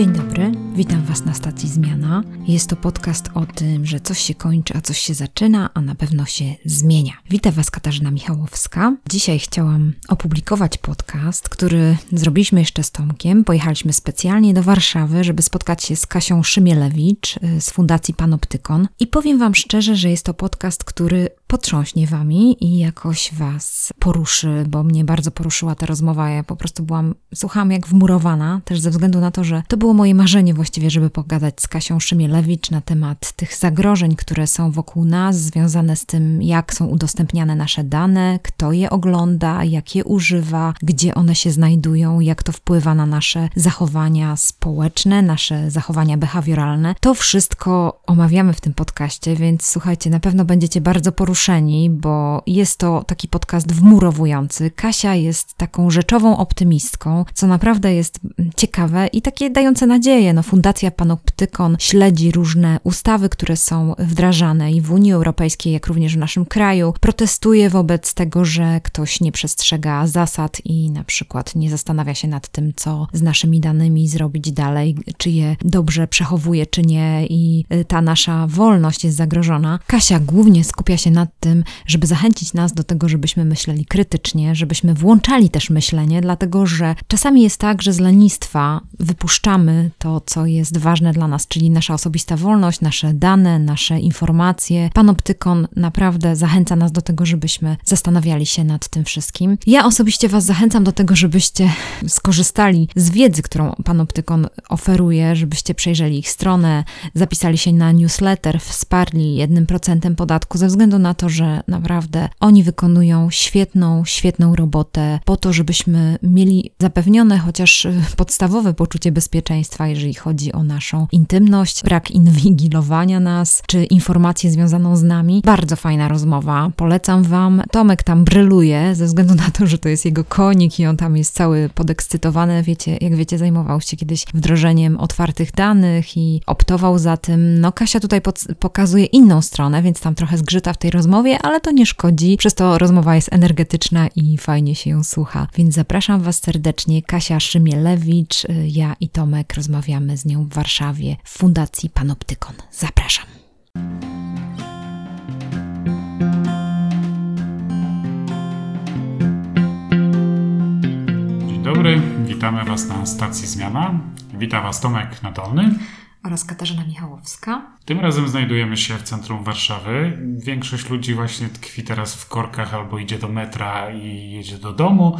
Dzień dobry, witam Was na stacji Zmiana. Jest to podcast o tym, że coś się kończy, a coś się zaczyna, a na pewno się zmienia. Witam Was Katarzyna Michałowska. Dzisiaj chciałam opublikować podcast, który zrobiliśmy jeszcze z Tomkiem. Pojechaliśmy specjalnie do Warszawy, żeby spotkać się z Kasią Szymielewicz y, z Fundacji Panoptykon. I powiem Wam szczerze, że jest to podcast, który potrząśnie Wami i jakoś Was poruszy, bo mnie bardzo poruszyła ta rozmowa. Ja po prostu byłam, słuchałam jak wmurowana, też ze względu na to, że to było moje marzenie właściwie, żeby pogadać z Kasią Szymielewicz na temat tych zagrożeń, które są wokół nas, związane z tym, jak są udostępniane nasze dane, kto je ogląda, jak je używa, gdzie one się znajdują, jak to wpływa na nasze zachowania społeczne, nasze zachowania behawioralne. To wszystko omawiamy w tym podcaście, więc słuchajcie, na pewno będziecie bardzo poruszeni, bo jest to taki podcast wmurowujący. Kasia jest taką rzeczową optymistką, co naprawdę jest ciekawe i takie dające nadzieję. No, Fundacja Panoptykon śledzi różne ustawy, które są wdrażane i w Unii Europejskiej, jak również w naszym kraju. Protestuje wobec tego, że ktoś nie przestrzega zasad i na przykład nie zastanawia się nad tym, co z naszymi danymi zrobić dalej, czy je dobrze przechowuje, czy nie, i y, ta nasza wolność jest zagrożona. Kasia głównie skupia się nad tym, żeby zachęcić nas do tego, żebyśmy myśleli krytycznie, żebyśmy włączali też myślenie, dlatego że czasami jest tak, że z lenistwa wypuszczamy to, co jest ważne dla nas, czyli nasza osobista wolność, nasze dane, nasze informacje. Panoptykon naprawdę zachęca nas do tego, żebyśmy zastanawiali się nad tym wszystkim. Ja osobiście Was zachęcam do tego, żebyście skorzystali z wiedzy, którą Panoptykon oferuje, żebyście przejrzeli ich stronę, zapisali się na newsletter, wsparli jednym procentem podatku, ze względu na to, że naprawdę oni wykonują świetną, świetną robotę po to, żebyśmy mieli zapewnione chociaż podstawowe poczucie bezpieczeństwa, jeżeli chodzi o naszą intymność, brak inwigilowania nas, czy informację związaną z nami. Bardzo fajna rozmowa, polecam Wam. Tomek tam bryluje, ze względu na to, że to jest jego konik i on tam jest cały podekscytowany. Wiecie, jak wiecie, zajmował się kiedyś wdrożeniem otwartych danych i optował za tym. No, Kasia tutaj pokazuje inną stronę, więc tam trochę zgrzyta w tej rozmowie, ale to nie szkodzi. Przez to rozmowa jest energetyczna i fajnie się ją słucha. Więc zapraszam Was serdecznie. Kasia Szymielewicz, ja i Tomek rozmawiamy z nią w Warszawie w Fundacji Panoptykon. Zapraszam. Dzień dobry, witamy Was na stacji Zmiana. Witam Was Tomek Nadolny oraz Katarzyna Michałowska. Tym razem znajdujemy się w centrum Warszawy. Większość ludzi właśnie tkwi teraz w korkach albo idzie do metra i jedzie do domu,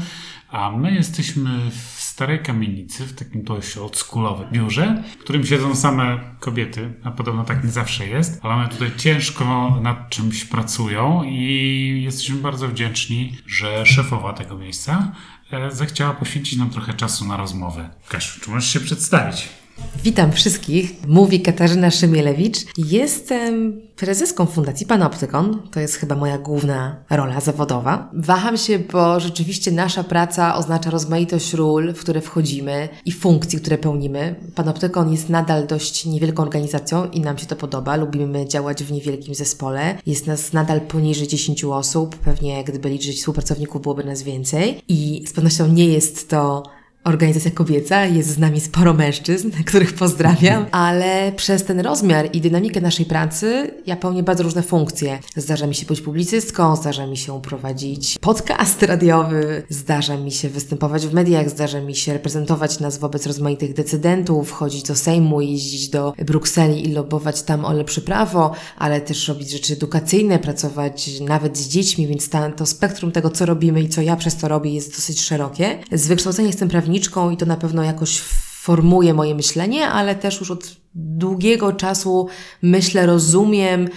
a my jesteśmy w starej kamienicy, w takim dość oldschoolowym biurze, w którym siedzą same kobiety, a podobno tak nie zawsze jest, ale one tutaj ciężko nad czymś pracują i jesteśmy bardzo wdzięczni, że szefowa tego miejsca e, zechciała poświęcić nam trochę czasu na rozmowę. Kasiu, czy możesz się przedstawić? Witam wszystkich. Mówi Katarzyna Szymielewicz. Jestem prezeską Fundacji Panoptykon. To jest chyba moja główna rola zawodowa. Waham się, bo rzeczywiście nasza praca oznacza rozmaitość ról, w które wchodzimy i funkcji, które pełnimy. Panoptykon jest nadal dość niewielką organizacją i nam się to podoba. Lubimy działać w niewielkim zespole. Jest nas nadal poniżej 10 osób. Pewnie gdyby liczyć współpracowników byłoby nas więcej. I z pewnością nie jest to organizacja kobieca, jest z nami sporo mężczyzn, których pozdrawiam, ale przez ten rozmiar i dynamikę naszej pracy ja pełnię bardzo różne funkcje. Zdarza mi się być publicystką, zdarza mi się prowadzić podcast radiowy, zdarza mi się występować w mediach, zdarza mi się reprezentować nas wobec rozmaitych decydentów, chodzić do Sejmu, jeździć do Brukseli i lobować tam o lepsze prawo, ale też robić rzeczy edukacyjne, pracować nawet z dziećmi, więc ta, to spektrum tego, co robimy i co ja przez to robię jest dosyć szerokie. Z wykształcenia jestem prawnikiem, prawniczką i to na pewno jakoś formuje moje myślenie, ale też już od długiego czasu myślę, rozumiem,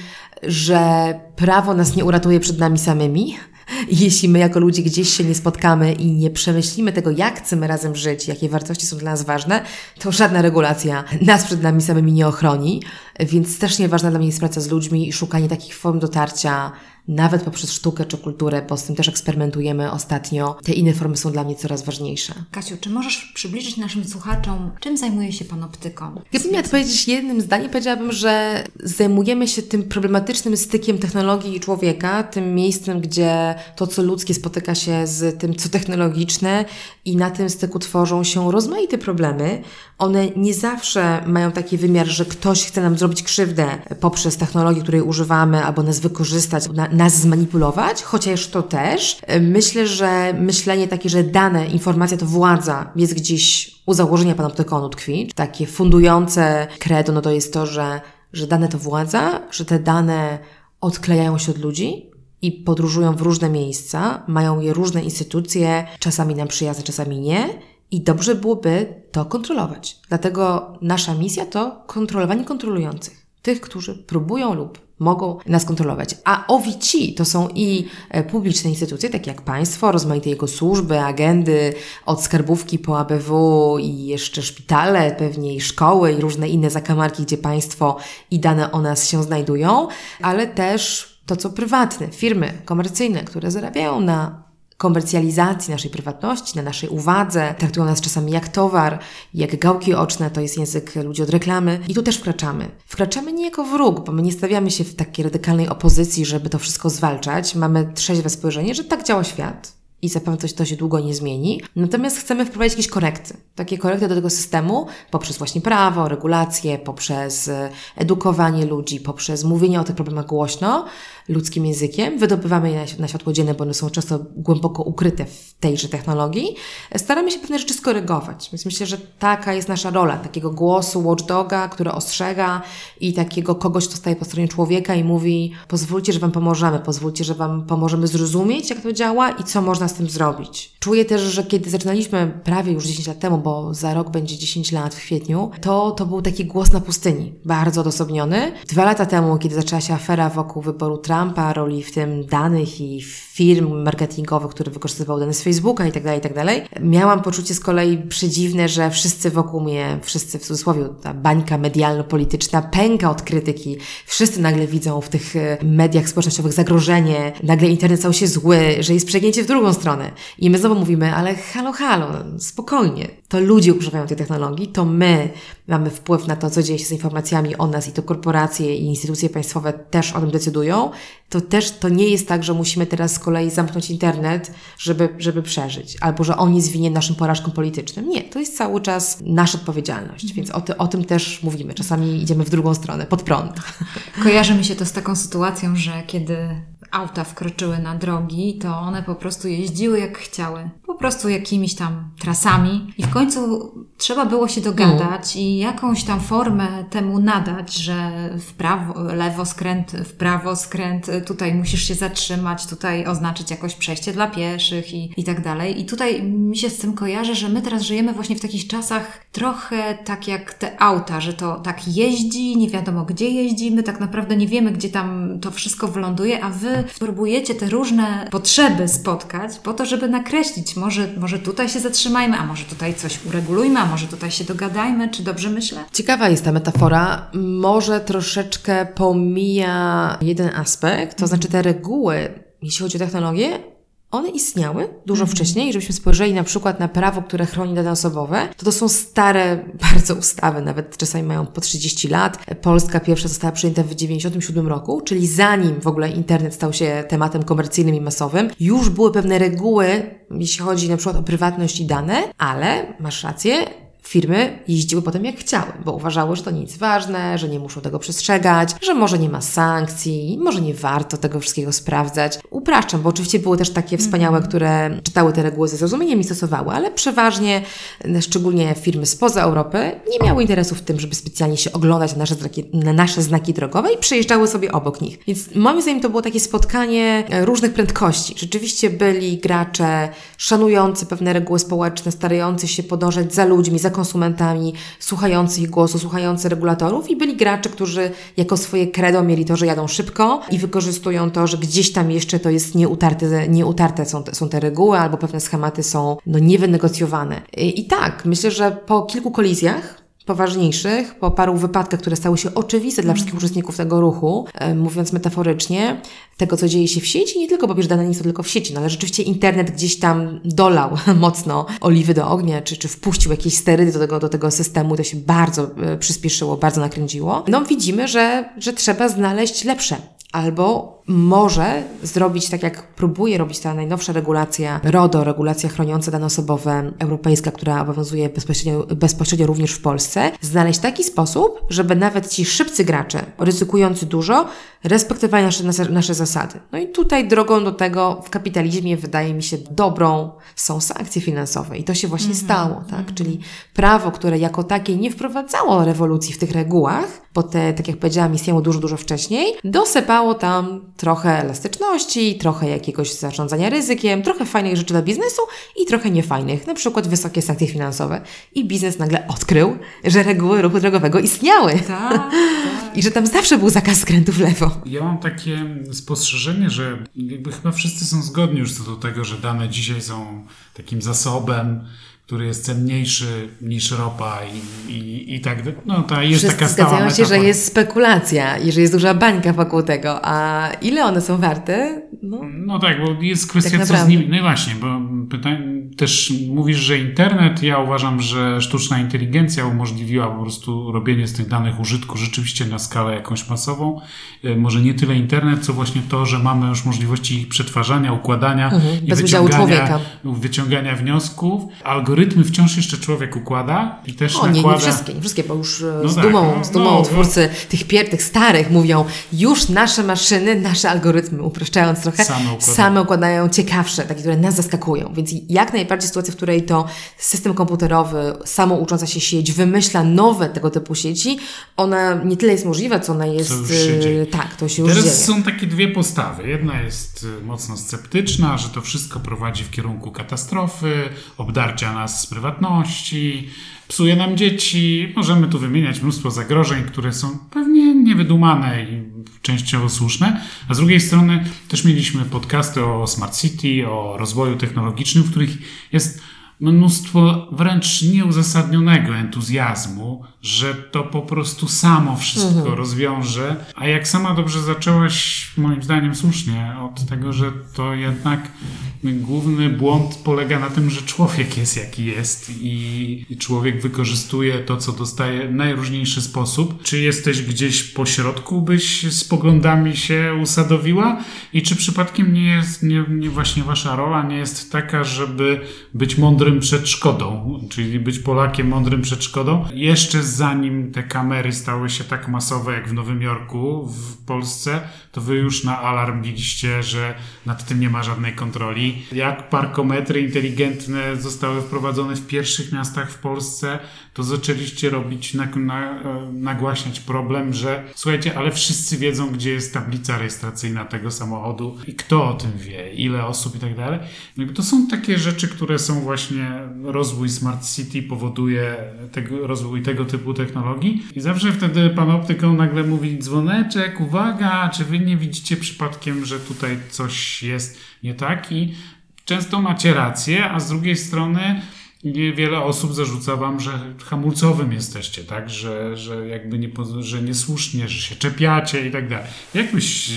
że prawo nas nie uratuje przed nami samymi. Jeśli my jako ludzie gdzieś się nie spotkamy i nie przemyślimy tego, jak chcemy razem żyć, jakie wartości są dla nas ważne, to żadna regulacja nas przed nami samymi nie ochroni. Więc strasznie ważna dla mnie jest praca z ludźmi i szukanie takich form dotarcia nawet poprzez sztukę czy kulturę, bo z tym też eksperymentujemy ostatnio. Te inne formy są dla mnie coraz ważniejsze. Kasiu, czy możesz przybliżyć naszym słuchaczom, czym zajmuje się panoptyką? Gdybym miała powiedzieć jednym zdaniem, powiedziałabym, że zajmujemy się tym problematycznym stykiem technologii i człowieka, tym miejscem, gdzie to, co ludzkie spotyka się z tym, co technologiczne i na tym styku tworzą się rozmaite problemy. One nie zawsze mają taki wymiar, że ktoś chce nam zrobić krzywdę poprzez technologię, której używamy, albo nas wykorzystać, na, nas zmanipulować, chociaż to też. Myślę, że myślenie takie, że dane, informacja to władza jest gdzieś u założenia panoptykonu tkwi. Takie fundujące credo, no to jest to, że, że dane to władza, że te dane odklejają się od ludzi, i podróżują w różne miejsca, mają je różne instytucje, czasami nam przyjazne, czasami nie. I dobrze byłoby to kontrolować. Dlatego nasza misja to kontrolowanie kontrolujących. Tych, którzy próbują lub mogą nas kontrolować. A OVC to są i e, publiczne instytucje, takie jak państwo, rozmaite jego służby, agendy, od skarbówki po ABW i jeszcze szpitale, pewnie i szkoły i różne inne zakamarki, gdzie państwo i dane o nas się znajdują, ale też to, co prywatne, firmy komercyjne, które zarabiają na komercjalizacji naszej prywatności, na naszej uwadze, traktują nas czasami jak towar, jak gałki oczne, to jest język ludzi od reklamy. I tu też wkraczamy. Wkraczamy nie jako wróg, bo my nie stawiamy się w takiej radykalnej opozycji, żeby to wszystko zwalczać. Mamy trzeźwe spojrzenie, że tak działa świat i zapewne to, to się długo nie zmieni. Natomiast chcemy wprowadzić jakieś korekty. Takie korekty do tego systemu poprzez właśnie prawo, regulacje, poprzez e, edukowanie ludzi, poprzez mówienie o tych problemach głośno, ludzkim językiem. Wydobywamy je na światło dzienne, bo one są często głęboko ukryte w tejże technologii. Staramy się pewne rzeczy skorygować. Więc myślę, że taka jest nasza rola, takiego głosu watchdoga, który ostrzega i takiego kogoś, kto staje po stronie człowieka i mówi pozwólcie, że Wam pomożemy, pozwólcie, że Wam pomożemy zrozumieć, jak to działa i co można z tym zrobić. Czuję też, że kiedy zaczynaliśmy prawie już 10 lat temu, bo za rok będzie 10 lat w kwietniu, to to był taki głos na pustyni, bardzo odosobniony. Dwa lata temu, kiedy zaczęła się afera wokół wyboru Trumpa, roli w tym danych i firm marketingowych, które wykorzystywały dane z Facebooka i tak dalej, i tak miałam poczucie z kolei przedziwne, że wszyscy wokół mnie, wszyscy w cudzysłowie, ta bańka medialno-polityczna pęka od krytyki. Wszyscy nagle widzą w tych e, mediach społecznościowych zagrożenie, nagle internet stał się zły, że jest przegięcie w drugą stronę. I my znowu mówimy, ale halo, halo, spokojnie. To ludzie używają tej technologii, to my mamy wpływ na to, co dzieje się z informacjami o nas i to korporacje i instytucje państwowe też o tym decydują, to też to nie jest tak, że musimy teraz z kolei zamknąć internet, żeby, żeby przeżyć, albo że on jest winien naszym porażkom politycznym. Nie, to jest cały czas nasza odpowiedzialność, mhm. więc o, ty, o tym też mówimy. Czasami idziemy w drugą stronę, pod prąd. Kojarzy mi się to z taką sytuacją, że kiedy auta wkroczyły na drogi, to one po prostu jeździły jak chciały. Po prostu jakimiś tam trasami i w końcu trzeba było się dogadać no. i jakąś tam formę temu nadać, że w prawo, lewo skręt, w prawo skręt, tutaj musisz się zatrzymać, tutaj oznaczyć jakoś przejście dla pieszych i, i tak dalej. I tutaj mi się z tym kojarzy, że my teraz żyjemy właśnie w takich czasach trochę tak jak te auta, że to tak jeździ, nie wiadomo gdzie jeździmy, tak naprawdę nie wiemy, gdzie tam to wszystko wyląduje, a wy próbujecie te różne potrzeby spotkać po to, żeby nakreślić, może, może tutaj się zatrzymajmy, a może tutaj coś uregulujmy, a może tutaj się dogadajmy, czy dobrze myślę? Ciekawa jest ta metafora. Może troszeczkę pomija jeden aspekt, to znaczy te reguły, jeśli chodzi o technologię, one istniały dużo mhm. wcześniej. Żebyśmy spojrzeli na przykład na prawo, które chroni dane osobowe, to to są stare bardzo ustawy, nawet czasami mają po 30 lat. Polska pierwsza została przyjęta w 1997 roku, czyli zanim w ogóle internet stał się tematem komercyjnym i masowym, już były pewne reguły, jeśli chodzi na przykład o prywatność i dane, ale masz rację, Firmy jeździły potem jak chciały, bo uważały, że to nic ważne, że nie muszą tego przestrzegać, że może nie ma sankcji, może nie warto tego wszystkiego sprawdzać. Upraszczam, bo oczywiście były też takie wspaniałe, mm. które czytały te reguły ze zrozumieniem i stosowały, ale przeważnie, szczególnie firmy spoza Europy, nie miały interesu w tym, żeby specjalnie się oglądać na nasze, znaki, na nasze znaki drogowe i przejeżdżały sobie obok nich. Więc moim zdaniem to było takie spotkanie różnych prędkości. Rzeczywiście byli gracze szanujący pewne reguły społeczne, starający się podążać za ludźmi, za konsumentami, słuchający ich głosu, słuchający regulatorów i byli gracze, którzy jako swoje credo mieli to, że jadą szybko i wykorzystują to, że gdzieś tam jeszcze to jest nieutarte, nieutarte są, są te reguły albo pewne schematy są no, niewynegocjowane. I, I tak, myślę, że po kilku kolizjach poważniejszych, po paru wypadkach, które stały się oczywiste dla wszystkich uczestników tego ruchu, e, mówiąc metaforycznie, tego, co dzieje się w sieci, nie tylko, bo wiesz, dane nie są tylko w sieci, no ale rzeczywiście internet gdzieś tam dolał mocno oliwy do ognia, czy, czy wpuścił jakieś sterydy do tego, do tego systemu, to się bardzo e, przyspieszyło, bardzo nakręciło. No widzimy, że, że trzeba znaleźć lepsze albo może zrobić tak, jak próbuje robić ta najnowsza regulacja RODO, regulacja chroniąca dane osobowe europejska, która obowiązuje bezpośrednio, bezpośrednio również w Polsce, znaleźć taki sposób, żeby nawet ci szybcy gracze, ryzykujący dużo, respektowali nasze, nasze, nasze zasady. No i tutaj drogą do tego w kapitalizmie wydaje mi się dobrą są sankcje finansowe i to się właśnie Mhm. stało, tak? Czyli prawo, które jako takie nie wprowadzało rewolucji w tych regułach, bo te, tak jak powiedziałam, istniało dużo, dużo wcześniej, dosypało tam trochę elastyczności, trochę jakiegoś zarządzania ryzykiem, trochę fajnych rzeczy dla biznesu i trochę niefajnych, na przykład wysokie sankcje finansowe. I biznes nagle odkrył, że reguły ruchu drogowego istniały Tak, i że tam zawsze był zakaz skrętu w lewo. Ja mam takie spostrzeżenie, że jakby chyba wszyscy są zgodni już co do tego, że dane dzisiaj są takim zasobem, który jest cenniejszy niż ropa i, i, i tak. No ta jest Wszyscy taka stała zgadzają się, że jest spekulacja i że jest duża bańka wokół tego, a ile one są warte? No, No tak, bo jest kwestia, Tak co z nimi. No i właśnie, bo pytań, też mówisz, że internet, ja uważam, że sztuczna inteligencja umożliwiła po prostu robienie z tych danych użytku rzeczywiście na skalę jakąś masową. E, Może nie tyle internet, co właśnie to, że mamy już możliwości ich przetwarzania, układania Mhm, i bez wyciągania, człowieka. wyciągania wniosków. Algorytmy wciąż jeszcze człowiek układa i też O, nie, nakłada. nie wszystkie, nie wszystkie, bo już e, No z tak, dumą, no, z dumą no, twórcy tych pier, tych starych mówią, już nasze maszyny, nasze algorytmy, upraszczając trochę, Same układają. same układają ciekawsze, takie, które nas zaskakują. Więc jak najbardziej sytuacja, w której to system komputerowy, samoucząca się sieć wymyśla nowe tego typu sieci, ona nie tyle jest możliwa, co ona jest... już e, dzieje. Tak, to się już Teraz dzieje. są takie dwie postawy. Jedna jest y, mocno sceptyczna, że to wszystko prowadzi w kierunku katastrofy, obdarcia nas z prywatności, psuje nam dzieci. Możemy tu wymieniać mnóstwo zagrożeń, które są pewnie niewydumane i częściowo słuszne. A z drugiej strony też mieliśmy podcasty o Smart City, o rozwoju technologicznym, w których jest mnóstwo wręcz nieuzasadnionego entuzjazmu, że to po prostu samo wszystko rozwiąże. A jak sama dobrze zaczęłaś, moim zdaniem słusznie, od tego, że to jednak główny błąd polega na tym, że człowiek jest jaki jest i człowiek wykorzystuje to, co dostaje w najróżniejszy sposób. Czy jesteś gdzieś po środku, byś z poglądami się usadowiła? I czy przypadkiem nie jest, nie, nie właśnie wasza rola nie jest taka, żeby być mądrym przed szkodą, czyli być Polakiem mądrym przed szkodą? Jeszcze zanim te kamery stały się tak masowe jak w Nowym Jorku, w Polsce, to wy już na alarm biliście, że nad tym nie ma żadnej kontroli. Jak parkometry inteligentne zostały wprowadzone w pierwszych miastach w Polsce, to zaczęliście robić, na, na, nagłaśniać problem, że słuchajcie, ale wszyscy wiedzą, gdzie jest tablica rejestracyjna tego samochodu i kto o tym wie, ile osób i tak dalej. No to są takie rzeczy, które są właśnie, rozwój Smart City powoduje tego, rozwój tego typu technologii i zawsze wtedy pan optyką nagle mówi dzwoneczek, uwaga, czy wy nie widzicie przypadkiem, że tutaj coś jest nie tak i często macie rację, a z drugiej strony wiele osób zarzuca wam, że hamulcowym jesteście, tak? Że, że jakby nie, że niesłusznie, że się czepiacie i tak dalej. Jak byś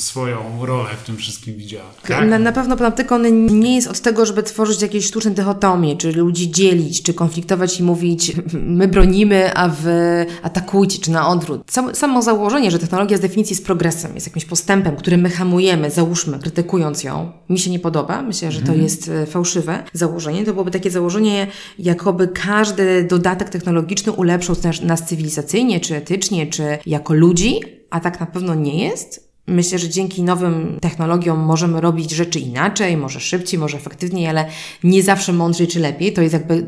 swoją rolę w tym wszystkim widziała? Tak? Na, na pewno panoptykon nie jest od tego, żeby tworzyć jakieś sztuczne dychotomie, czy ludzi dzielić, czy konfliktować i mówić my bronimy, a wy atakujcie, czy na odwrót. Samo, samo założenie, że technologia z definicji jest progresem, jest jakimś postępem, który my hamujemy, załóżmy, krytykując ją, mi się nie podoba. Myślę, że to jest e, fałszywe założenie. To byłoby takie założenie, jakoby każdy dodatek technologiczny ulepszał nas, nas cywilizacyjnie, czy etycznie, czy jako ludzi, a tak na pewno nie jest. Myślę, że dzięki nowym technologiom możemy robić rzeczy inaczej, może szybciej, może efektywniej, ale nie zawsze mądrzej czy lepiej. To jest jakby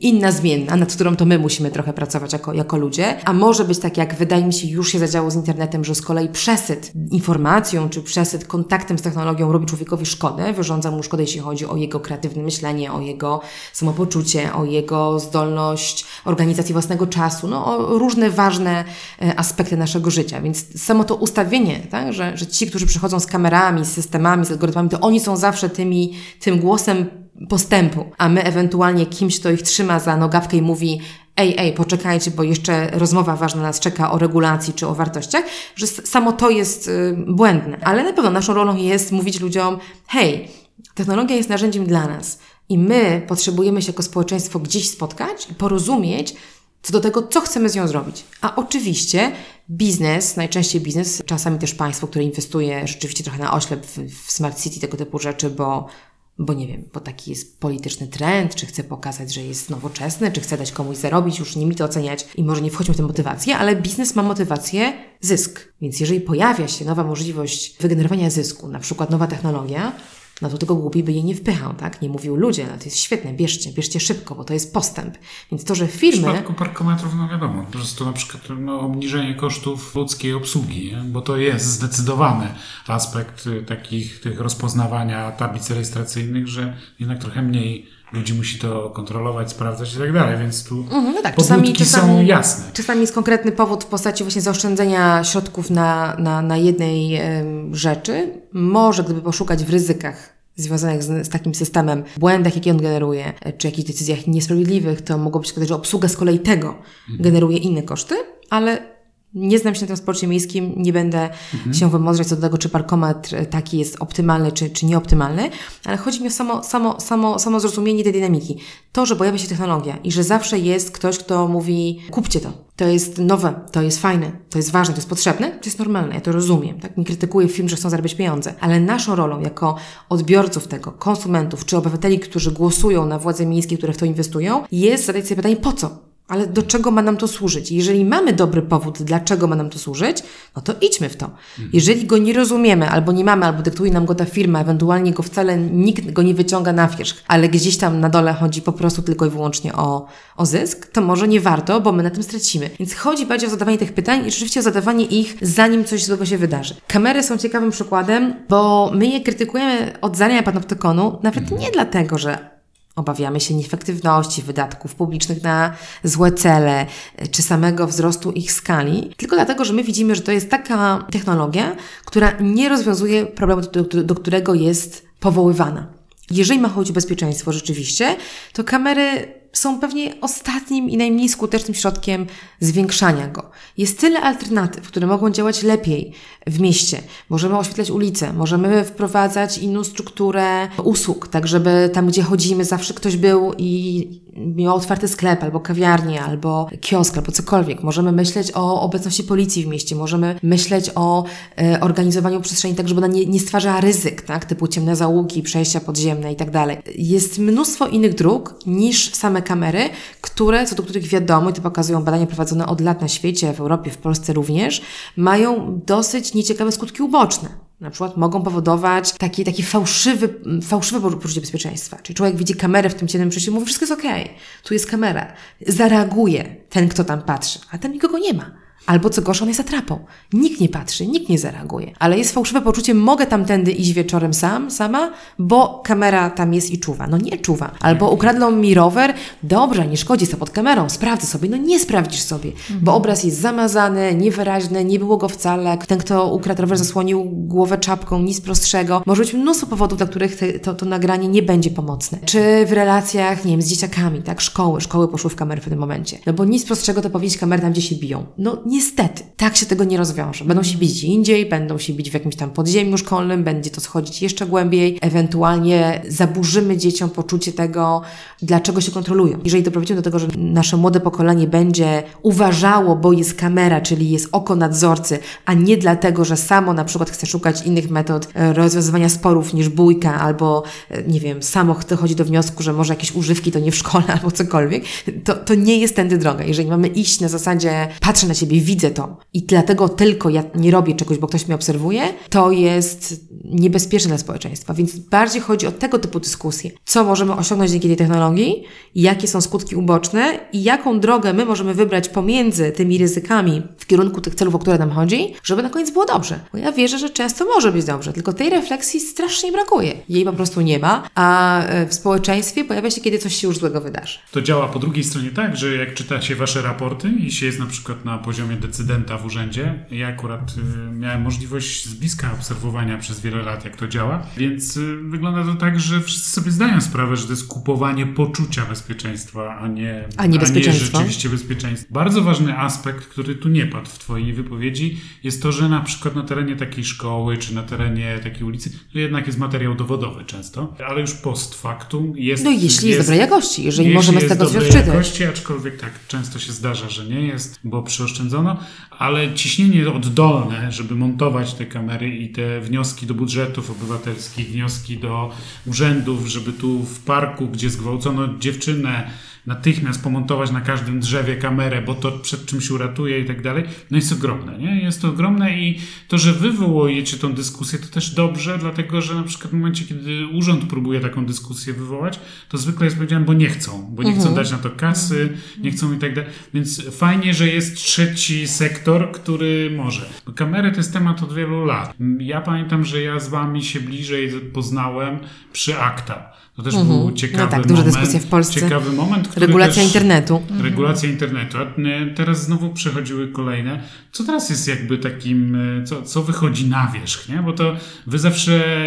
inna zmienna, nad którą to my musimy trochę pracować jako, jako ludzie. A może być tak, jak wydaje mi się już się zadziało z internetem, że z kolei przesyt informacją czy przesyt kontaktem z technologią robi człowiekowi szkodę, wyrządza mu szkodę, jeśli chodzi o jego kreatywne myślenie, o jego samopoczucie, o jego zdolność organizacji własnego czasu, no o różne ważne e, aspekty naszego życia. Więc samo to ustawienie, tak, że, że ci, którzy przychodzą z kamerami, z systemami, z algorytmami, to oni są zawsze tymi, tym głosem postępu, a my ewentualnie kimś, kto ich trzyma za nogawkę i mówi ej, ej, poczekajcie, bo jeszcze rozmowa ważna nas czeka o regulacji czy o wartościach, że samo to jest y, błędne. Ale na pewno naszą rolą jest mówić ludziom, hej, technologia jest narzędziem dla nas i my potrzebujemy się jako społeczeństwo gdzieś spotkać i porozumieć, co do tego, co chcemy z nią zrobić. A oczywiście biznes, najczęściej biznes, czasami też państwo, które inwestuje rzeczywiście trochę na oślep w, w smart city, tego typu rzeczy, bo bo nie wiem, bo taki jest polityczny trend, czy chce pokazać, że jest nowoczesny, czy chce dać komuś zarobić, już nie mi to oceniać i może nie wchodźmy w tę motywację, ale biznes ma motywację zysk. Więc jeżeli pojawia się nowa możliwość wygenerowania zysku, na przykład nowa technologia, no to tylko głupi by jej nie wpychał, tak? Nie mówił ludzie, no to jest świetne, bierzcie, bierzcie szybko, bo to jest postęp. Więc to, że W firmy... przypadku parkometrów, no wiadomo, po prostu na przykład no, obniżenie kosztów ludzkiej obsługi, nie? bo to jest zdecydowany aspekt y, takich tych rozpoznawania tablic rejestracyjnych, że jednak trochę mniej ludzi musi to kontrolować, sprawdzać i tak dalej, więc tu Mhm, no tak, pobudki są jasne. Czasami jest konkretny powód w postaci właśnie zaoszczędzenia środków na, na, na jednej rzeczy. Może gdyby poszukać w ryzykach związanych z, z takim systemem, błędach, jakie on generuje, e, czy jakichś decyzjach niesprawiedliwych, to mogłoby się okazać, że obsługa z kolei tego generuje inne koszty, ale nie znam się na transporcie miejskim, nie będę się wymądrzać co do tego, czy parkometr taki jest optymalny, czy, czy nieoptymalny, ale chodzi mi o samo, samo, samo, samo zrozumienie tej dynamiki. To, że pojawia się technologia i że zawsze jest ktoś, kto mówi kupcie to, to jest nowe, to jest fajne, to jest ważne, to jest potrzebne, to jest normalne, ja to rozumiem, tak? Nie krytykuję firm, że chcą zarabiać pieniądze, ale naszą rolą jako odbiorców tego, konsumentów czy obywateli, którzy głosują na władze miejskie, które w to inwestują, jest zadać sobie pytanie po co? Ale do czego ma nam to służyć? Jeżeli mamy dobry powód, dlaczego ma nam to służyć, no to idźmy w to. Jeżeli go nie rozumiemy, albo nie mamy, albo dyktuje nam go ta firma, ewentualnie go wcale nikt go nie wyciąga na wierzch, ale gdzieś tam na dole chodzi po prostu tylko i wyłącznie o, o zysk, to może nie warto, bo my na tym stracimy. Więc chodzi bardziej o zadawanie tych pytań i rzeczywiście o zadawanie ich, zanim coś złego się wydarzy. Kamery są ciekawym przykładem, bo my je krytykujemy od zarania panoptykonu, nawet nie dlatego, że Obawiamy się nieefektywności wydatków publicznych na złe cele, czy samego wzrostu ich skali, tylko dlatego, że my widzimy, że to jest taka technologia, która nie rozwiązuje problemu, do, do, do którego jest powoływana. Jeżeli ma chodzić o bezpieczeństwo rzeczywiście, to kamery są pewnie ostatnim i najmniej skutecznym środkiem zwiększania go. Jest tyle alternatyw, które mogą działać lepiej w mieście. Możemy oświetlać ulice, możemy wprowadzać inną strukturę usług, tak żeby tam, gdzie chodzimy, zawsze ktoś był i miał otwarty sklep, albo kawiarnię, albo kiosk, albo cokolwiek. Możemy myśleć o obecności policji w mieście, możemy myśleć o e, organizowaniu przestrzeni tak, żeby ona nie, nie stwarzała ryzyk, tak, typu ciemne załuki, przejścia podziemne i tak dalej. Jest mnóstwo innych dróg niż same kamery, które, co do których wiadomo, i to pokazują badania prowadzone od lat na świecie, w Europie, w Polsce również, mają dosyć nieciekawe skutki uboczne. Na przykład mogą powodować taki, taki fałszywy, fałszywe poczucie bezpieczeństwa. Czyli człowiek widzi kamerę w tym ciemnym przejściu i mówi, wszystko jest okej, tu jest kamera. Zareaguje ten, kto tam patrzy, a tam nikogo nie ma. Albo co gorsza, on jest atrapą. Nikt nie patrzy, nikt nie zareaguje. Ale jest fałszywe poczucie, mogę tamtędy iść wieczorem sam, sama, bo kamera tam jest i czuwa. No nie czuwa. Albo ukradną mi rower, dobrze, nie szkodzi, co pod kamerą, sprawdzę sobie. No nie sprawdzisz sobie, bo obraz jest zamazany, niewyraźny, nie było go wcale. Ten, kto ukradł rower, zasłonił głowę czapką, nic prostszego. Może być mnóstwo powodów, dla których te, to, to nagranie nie będzie pomocne. Czy w relacjach, nie wiem, z dzieciakami, tak, szkoły, szkoły poszły w kamerę w tym momencie. No bo nic prostszego to powiedzieć kamery tam, gdzie się biją. No niestety, tak się tego nie rozwiąże. Będą się bić indziej, będą się bić w jakimś tam podziemiu szkolnym, będzie to schodzić jeszcze głębiej, ewentualnie zaburzymy dzieciom poczucie tego, dlaczego się kontrolują. Jeżeli doprowadzimy do tego, że nasze młode pokolenie będzie uważało, bo jest kamera, czyli jest oko nadzorcy, a nie dlatego, że samo na przykład chce szukać innych metod e, rozwiązywania sporów niż bójka, albo e, nie wiem, samo dochodzi do wniosku, że może jakieś używki to nie w szkole albo cokolwiek, to, to nie jest tędy droga. Jeżeli mamy iść na zasadzie patrzę na ciebie, widzę to i dlatego tylko ja nie robię czegoś, bo ktoś mnie obserwuje, to jest niebezpieczne dla społeczeństwa. Więc bardziej chodzi o tego typu dyskusje. Co możemy osiągnąć dzięki tej technologii, jakie są skutki uboczne i jaką drogę my możemy wybrać pomiędzy tymi ryzykami w kierunku tych celów, o które nam chodzi, żeby na koniec było dobrze. Bo ja wierzę, że często może być dobrze, tylko tej refleksji strasznie brakuje. Jej po prostu nie ma, a e, w społeczeństwie pojawia się, kiedy coś się już złego wydarzy. To działa po drugiej stronie tak, że jak czyta się wasze raporty i się jest na przykład na poziomie decydenta w urzędzie. Ja akurat y, miałem możliwość z bliska obserwowania przez wiele lat, jak to działa, więc y, wygląda to tak, że wszyscy sobie zdają sprawę, że to jest kupowanie poczucia bezpieczeństwa, a nie, A nie bezpieczeństwa. rzeczywiście bezpieczeństwa. Bardzo ważny aspekt, który tu nie padł w Twojej wypowiedzi, jest to, że na przykład na terenie takiej szkoły, czy na terenie takiej ulicy, to jednak jest materiał dowodowy często, ale już post factum jest... No jeśli jest dobrej jakości, jeżeli możemy z jest tego dobrej świadczyć. jakości, aczkolwiek tak, często się zdarza, że nie jest, bo ale ciśnienie oddolne, żeby montować te kamery i te wnioski do budżetów obywatelskich, wnioski do urzędów, żeby tu w parku, gdzie zgwałcono dziewczynę, natychmiast pomontować na każdym drzewie kamerę, bo to przed czymś uratuje i tak dalej, no jest ogromne, nie? Jest to ogromne i to, że wy wywołujecie tą dyskusję, to też dobrze, dlatego, że na przykład w momencie, kiedy urząd próbuje taką dyskusję wywołać, to zwykle jest powiedziane, bo nie chcą, bo nie chcą dać na to kasy, nie chcą i tak dalej. Więc fajnie, że jest trzeci sektor, który może. Kamery to jest temat od wielu lat. Ja pamiętam, że ja z wami się bliżej poznałem przy akta. To też był ciekawy No tak, moment. dyskusje w Polsce. Ciekawy moment, Regulacja internetu. Regulacja internetu. A e, teraz znowu przechodziły kolejne. Co teraz jest jakby takim, e, co, co wychodzi na wierzch, nie? Bo to wy zawsze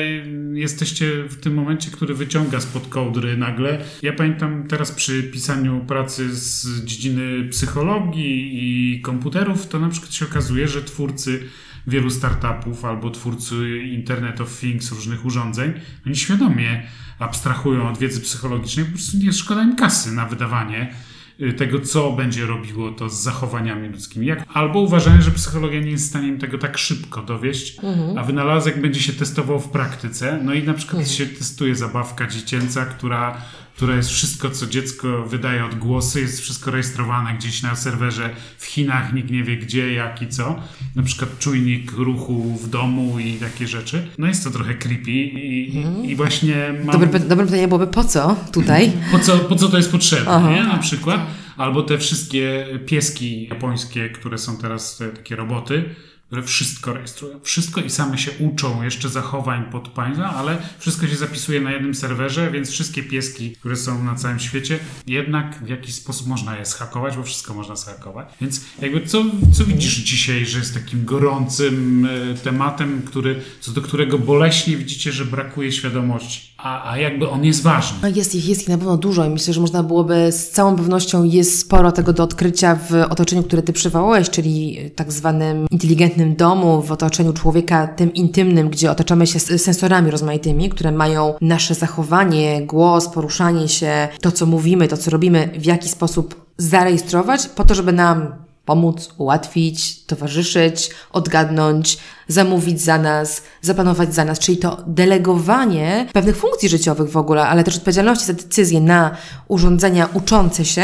jesteście w tym momencie, który wyciąga spod kołdry nagle. Ja pamiętam teraz przy pisaniu pracy z dziedziny psychologii i komputerów, to na przykład się okazuje, że twórcy wielu startupów albo twórcy Internet of Things, różnych urządzeń, oni świadomie abstrahują od wiedzy psychologicznej, po prostu nie szkoda im kasy na wydawanie y, tego, co będzie robiło to z zachowaniami ludzkimi. Jak, albo uważają, że psychologia nie jest w stanie im tego tak szybko dowieść, a wynalazek będzie się testował w praktyce. No i na przykład się testuje zabawka dziecięca, która, która jest wszystko, co dziecko wydaje odgłosy, jest wszystko rejestrowane gdzieś na serwerze w Chinach, nikt nie wie gdzie, jak i co. Na przykład czujnik ruchu w domu i takie rzeczy. No jest to trochę creepy i, i, i właśnie mam... Dobre, dobre pytanie byłoby, po co tutaj? Po co, po co to jest potrzebne, Aha. nie? Na przykład. Albo te wszystkie pieski japońskie, które są teraz te, takie roboty, które wszystko rejestrują. Wszystko i same się uczą jeszcze zachowań pod państwa, ale wszystko się zapisuje na jednym serwerze, więc wszystkie pieski, które są na całym świecie, jednak w jakiś sposób można je schakować, bo wszystko można schakować. Więc jakby co, co widzisz dzisiaj, że jest takim gorącym e, tematem, który, co do którego boleśnie widzicie, że brakuje świadomości, a, a jakby on jest ważny. No Jest ich, jest ich na pewno dużo i myślę, że można byłoby z całą pewnością jest sporo tego do odkrycia w otoczeniu, które ty przywołałeś, czyli tak zwanym inteligentnym domu, w otoczeniu człowieka tym intymnym, gdzie otaczamy się sensorami rozmaitymi, które mają nasze zachowanie, głos, poruszanie się, to co mówimy, to co robimy, w jaki sposób zarejestrować, po to, żeby nam pomóc, ułatwić, towarzyszyć, odgadnąć, zamówić za nas, zaplanować za nas, czyli to delegowanie pewnych funkcji życiowych w ogóle, ale też odpowiedzialności za decyzje na urządzenia uczące się,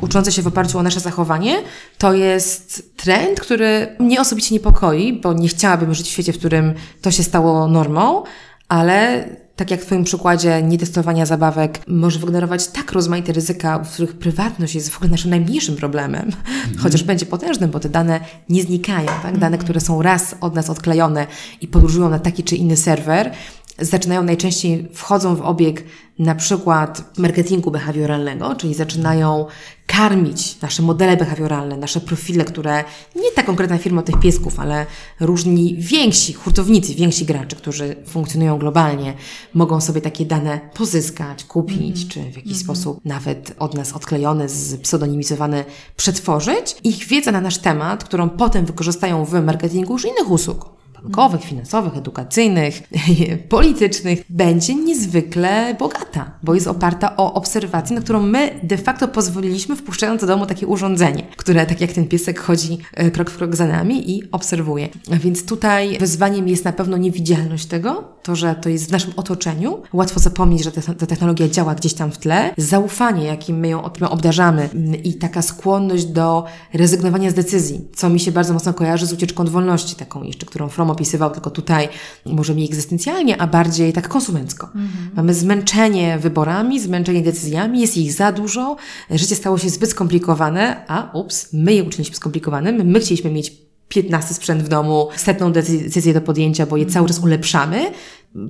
uczące się w oparciu o nasze zachowanie, to jest trend, który mnie osobiście niepokoi, bo nie chciałabym żyć w świecie, w którym to się stało normą, ale tak jak w Twoim przykładzie nietestowania zabawek może wygenerować tak rozmaite ryzyka, w których prywatność jest w ogóle naszym najmniejszym problemem, chociaż będzie potężnym, bo te dane nie znikają, tak? Dane, które są raz od nas odklejone i podróżują na taki czy inny serwer, zaczynają najczęściej, wchodzą w obieg na przykład marketingu behawioralnego, czyli zaczynają karmić nasze modele behawioralne, nasze profile, które nie ta konkretna firma tych piesków, ale różni więksi hurtownicy, więksi gracze, którzy funkcjonują globalnie, mogą sobie takie dane pozyskać, kupić, czy w jakiś sposób nawet od nas odklejone, pseudonimizowane przetworzyć. Ich wiedza na nasz temat, którą potem wykorzystają w marketingu już innych usług bankowych, finansowych, edukacyjnych, politycznych, będzie niezwykle bogata, bo jest oparta o obserwację, na którą my de facto pozwoliliśmy, wpuszczając do domu takie urządzenie, które tak jak ten piesek chodzi e, krok w krok za nami i obserwuje. Więc tutaj wyzwaniem jest na pewno niewidzialność tego, to, że to jest w naszym otoczeniu. Łatwo zapomnieć, że ta technologia działa gdzieś tam w tle. Zaufanie, jakim my ją ob- obdarzamy mm, i taka skłonność do rezygnowania z decyzji, co mi się bardzo mocno kojarzy z ucieczką od wolności, taką jeszcze, którą From opisywał, tylko tutaj może mniej egzystencjalnie, a bardziej tak konsumencko. Mamy zmęczenie wyborami, zmęczenie decyzjami, jest ich za dużo, życie stało się zbyt skomplikowane, a ups, my je uczyniliśmy skomplikowanym, my chcieliśmy mieć 15 sprzęt w domu, setną decyzję do podjęcia, bo je cały czas ulepszamy,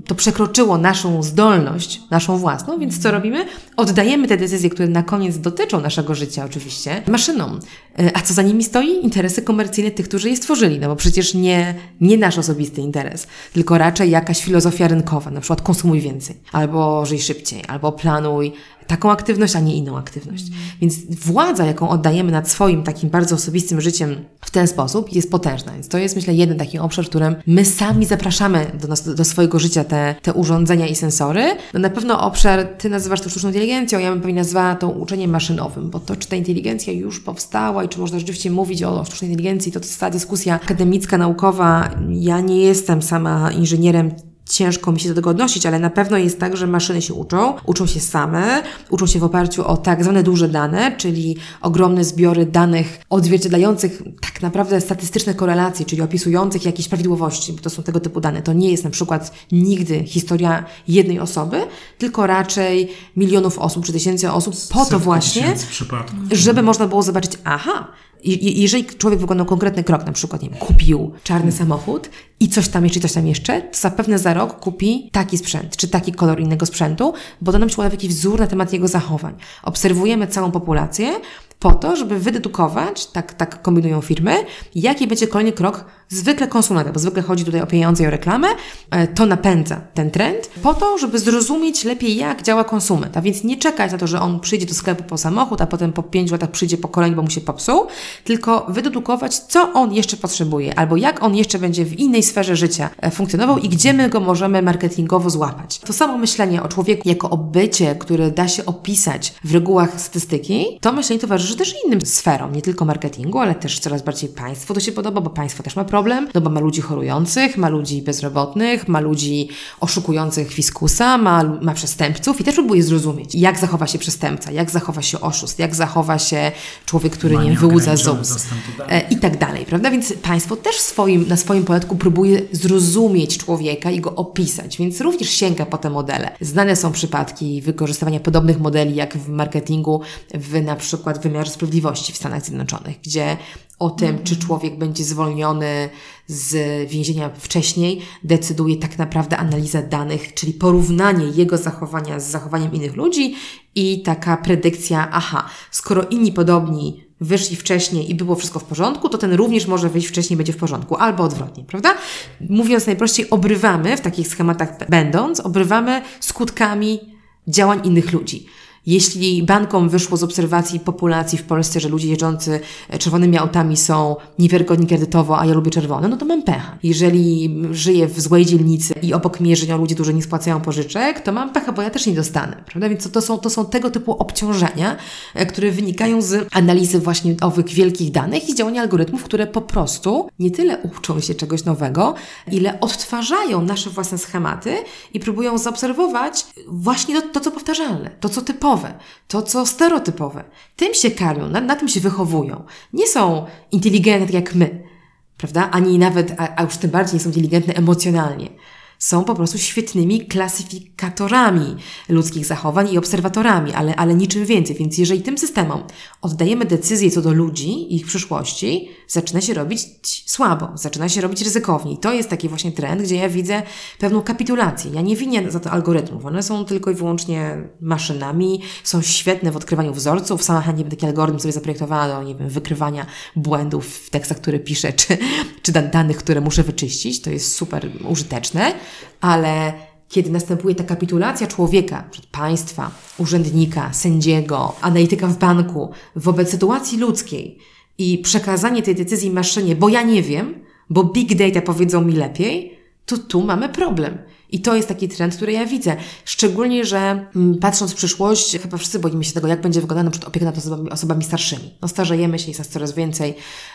to przekroczyło naszą zdolność, naszą własną, więc co robimy? Oddajemy te decyzje, które na koniec dotyczą naszego życia oczywiście, maszynom. E, a co za nimi stoi? Interesy komercyjne tych, którzy je stworzyli. No bo przecież nie, nie nasz osobisty interes, tylko raczej jakaś filozofia rynkowa, na przykład konsumuj więcej, albo żyj szybciej, albo planuj taką aktywność, a nie inną aktywność. Mm. Więc władza, jaką oddajemy nad swoim takim bardzo osobistym życiem w ten sposób, jest potężna. Więc to jest, myślę, jeden taki obszar, w którym my sami zapraszamy do, nas, do swojego życia te, te urządzenia i sensory. No na pewno obszar, ty nazywasz to sztuczną inteligencją, ja bym pewnie nazwała to uczeniem maszynowym, bo to, czy ta inteligencja już powstała i czy można rzeczywiście mówić o, o sztucznej inteligencji, to, to jest ta dyskusja akademicka, naukowa. Ja nie jestem sama inżynierem ciężko mi się do tego odnosić, ale na pewno jest tak, że maszyny się uczą, uczą się same, uczą się w oparciu o tak zwane duże dane, czyli ogromne zbiory danych odzwierciedlających tak naprawdę statystyczne korelacje, czyli opisujących jakieś prawidłowości, bo to są tego typu dane. To nie jest na przykład nigdy historia jednej osoby, tylko raczej milionów osób czy tysięcy osób, po to właśnie, żeby można było zobaczyć, aha, jeżeli człowiek wykonał konkretny krok, na przykład nie wiem, kupił czarny samochód i coś tam jeszcze, coś tam jeszcze, to zapewne za rok kupi taki sprzęt, czy taki kolor innego sprzętu, bo to nam się jakiś wzór na temat jego zachowań. Obserwujemy całą populację, po to, żeby wydedukować, tak, tak kombinują firmy, jaki będzie kolejny krok zwykle konsumenta, bo zwykle chodzi tutaj o pieniądze i o reklamę, e, to napędza ten trend, po to, żeby zrozumieć lepiej, jak działa konsument. A więc nie czekać na to, że on przyjdzie do sklepu po samochód, a potem po pięciu latach przyjdzie po kolejny, bo mu się popsuł, tylko wydedukować, co on jeszcze potrzebuje, albo jak on jeszcze będzie w innej sferze życia e, funkcjonował i gdzie my go możemy marketingowo złapać. To samo myślenie o człowieku jako o bycie, które da się opisać w regułach statystyki, to myślenie towarzyszy też innym sferom, nie tylko marketingu, ale też coraz bardziej państwu to się podoba, bo państwo też ma problem, no bo ma ludzi chorujących, ma ludzi bezrobotnych, ma ludzi oszukujących fiskusa, ma, ma przestępców i też próbuje zrozumieć, jak zachowa się przestępca, jak zachowa się oszust, jak zachowa się człowiek, który nie wyłudza ZUS e, i tak dalej, prawda? Więc państwo też swoim, na swoim poletku próbuje zrozumieć człowieka i go opisać, więc również sięga po te modele. Znane są przypadki wykorzystywania podobnych modeli, jak w marketingu, w na przykład wymiarze sprawiedliwości w Stanach Zjednoczonych, gdzie o tym, czy człowiek będzie zwolniony z więzienia wcześniej, decyduje tak naprawdę analiza danych, czyli porównanie jego zachowania z zachowaniem innych ludzi i taka predykcja, aha, skoro inni podobni wyszli wcześniej i było wszystko w porządku, to ten również może wyjść wcześniej, będzie w porządku, albo odwrotnie, prawda? Mówiąc najprościej, obrywamy w takich schematach będąc, obrywamy skutkami działań innych ludzi. Jeśli bankom wyszło z obserwacji populacji w Polsce, że ludzie jeżdżący czerwonymi autami są niewiarygodni kredytowo, a ja lubię czerwone, no to mam pecha. Jeżeli żyję w złej dzielnicy i obok mnie żyją ludzie, którzy nie spłacają pożyczek, to mam pecha, bo ja też nie dostanę, prawda? Więc to są, to są tego typu obciążenia, e, które wynikają z analizy właśnie owych wielkich danych i działania algorytmów, które po prostu nie tyle uczą się czegoś nowego, ile odtwarzają nasze własne schematy i próbują zaobserwować właśnie to, to co powtarzalne, to co typowe, to co stereotypowe. Tym się karmią, na, na tym się wychowują. Nie są inteligentne tak jak my, prawda? Ani nawet, a, a już tym bardziej nie są inteligentne emocjonalnie są po prostu świetnymi klasyfikatorami ludzkich zachowań i obserwatorami, ale, ale niczym więcej. Więc jeżeli tym systemom oddajemy decyzje co do ludzi i ich przyszłości, zaczyna się robić słabo, zaczyna się robić ryzykownie. I to jest taki właśnie trend, gdzie ja widzę pewną kapitulację. Ja nie winię za to algorytmów. One są tylko i wyłącznie maszynami, są świetne w odkrywaniu wzorców. Sama chętnie bym taki algorytm sobie zaprojektowała do, nie wiem, wykrywania błędów w tekstach, które piszę, czy, czy danych, które muszę wyczyścić. To jest super użyteczne ale kiedy następuje ta kapitulacja człowieka przed państwa, urzędnika, sędziego, analityka w banku wobec sytuacji ludzkiej i przekazanie tej decyzji maszynie, bo ja nie wiem, bo big data powiedzą mi lepiej, to tu mamy problem. I to jest taki trend, który ja widzę. Szczególnie, że mm, patrząc w przyszłość, chyba wszyscy boimy się tego, jak będzie wyglądała na przykład opieka nad osobami, osobami starszymi. No starzejemy się, nas coraz więcej,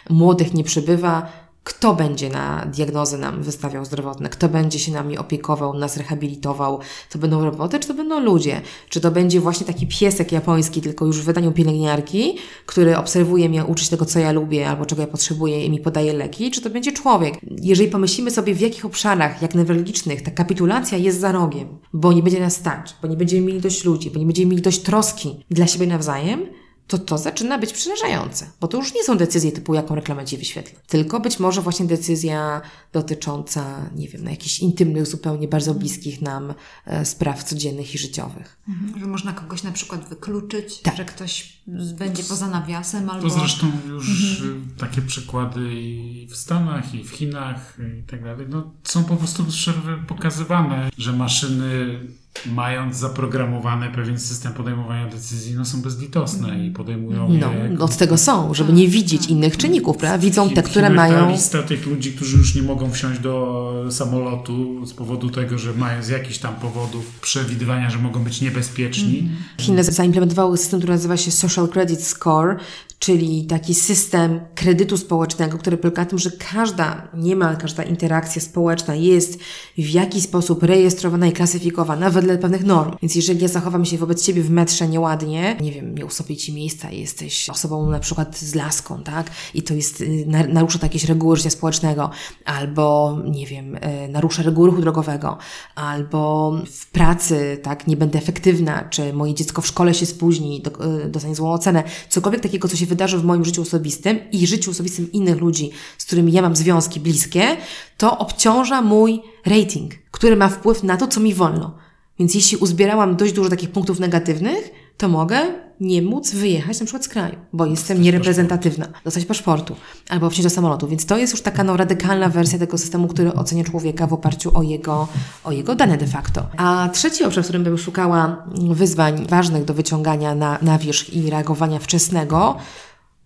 młodych nie przybywa, kto będzie na diagnozy nam wystawiał zdrowotne, kto będzie się nami opiekował, nas rehabilitował, to będą roboty, czy to będą ludzie, czy to będzie właśnie taki piesek japoński, tylko już w wydaniu pielęgniarki, który obserwuje mnie, uczy się tego, co ja lubię albo czego ja potrzebuję i mi podaje leki, czy to będzie człowiek. Jeżeli pomyślimy sobie, w jakich obszarach, jak newralgicznych, ta kapitulacja jest za rogiem, bo nie będzie nas stać, bo nie będziemy mieli dość ludzi, bo nie będziemy mieli dość troski dla siebie nawzajem, to to zaczyna być przerażające, bo to już nie są decyzje typu, jaką reklamę Ci wyświetlę, tylko być może właśnie decyzja dotycząca, nie wiem, no, jakichś intymnych, zupełnie bardzo bliskich nam e, spraw codziennych i życiowych. Mhm, że można kogoś na przykład wykluczyć, Tak. że ktoś będzie poza nawiasem albo... To zresztą już y, takie przykłady i w Stanach, i w Chinach i tak dalej, no, są po prostu szerzej pokazywane, że maszyny mając zaprogramowany pewien system podejmowania decyzji, no są bezlitosne i podejmują No, je jako- od tego są, żeby nie widzieć innych czynników, prawda? Widzą te, które mają... lista tych ludzi, którzy już nie mogą wsiąść do samolotu z powodu tego, że mają z jakichś tam powodów przewidywania, że mogą być niebezpieczni. Chiny zaimplementowały system, który nazywa się Social Credit Score, czyli taki system kredytu społecznego, który polega na tym, że każda, niemal każda interakcja społeczna jest w jakiś sposób rejestrowana i klasyfikowana wedle pewnych norm. Więc jeżeli ja zachowam się wobec Ciebie w metrze nieładnie, nie wiem, nie ustąpię Ci miejsca, jesteś osobą na przykład z laską, tak? I to jest, y, na- narusza jakieś reguły życia społecznego, albo, nie wiem, y, narusza reguły ruchu drogowego, albo w pracy, tak, nie będę efektywna, czy moje dziecko w szkole się spóźni, y, dostanie złą ocenę, cokolwiek takiego, co się wydarzy w moim życiu osobistym i życiu osobistym innych ludzi, z którymi ja mam związki bliskie, to obciąża mój rating, który ma wpływ na to, co mi wolno. Więc jeśli uzbierałam dość dużo takich punktów negatywnych, to mogę nie móc wyjechać na przykład z kraju, bo jestem niereprezentatywna, dostać paszportu albo wsiąść do samolotu. Więc to jest już taka no, radykalna wersja tego systemu, który ocenia człowieka w oparciu o jego, o jego dane de facto. A trzeci obszar, w którym bym szukała wyzwań ważnych do wyciągania na, na wierzch i reagowania wczesnego,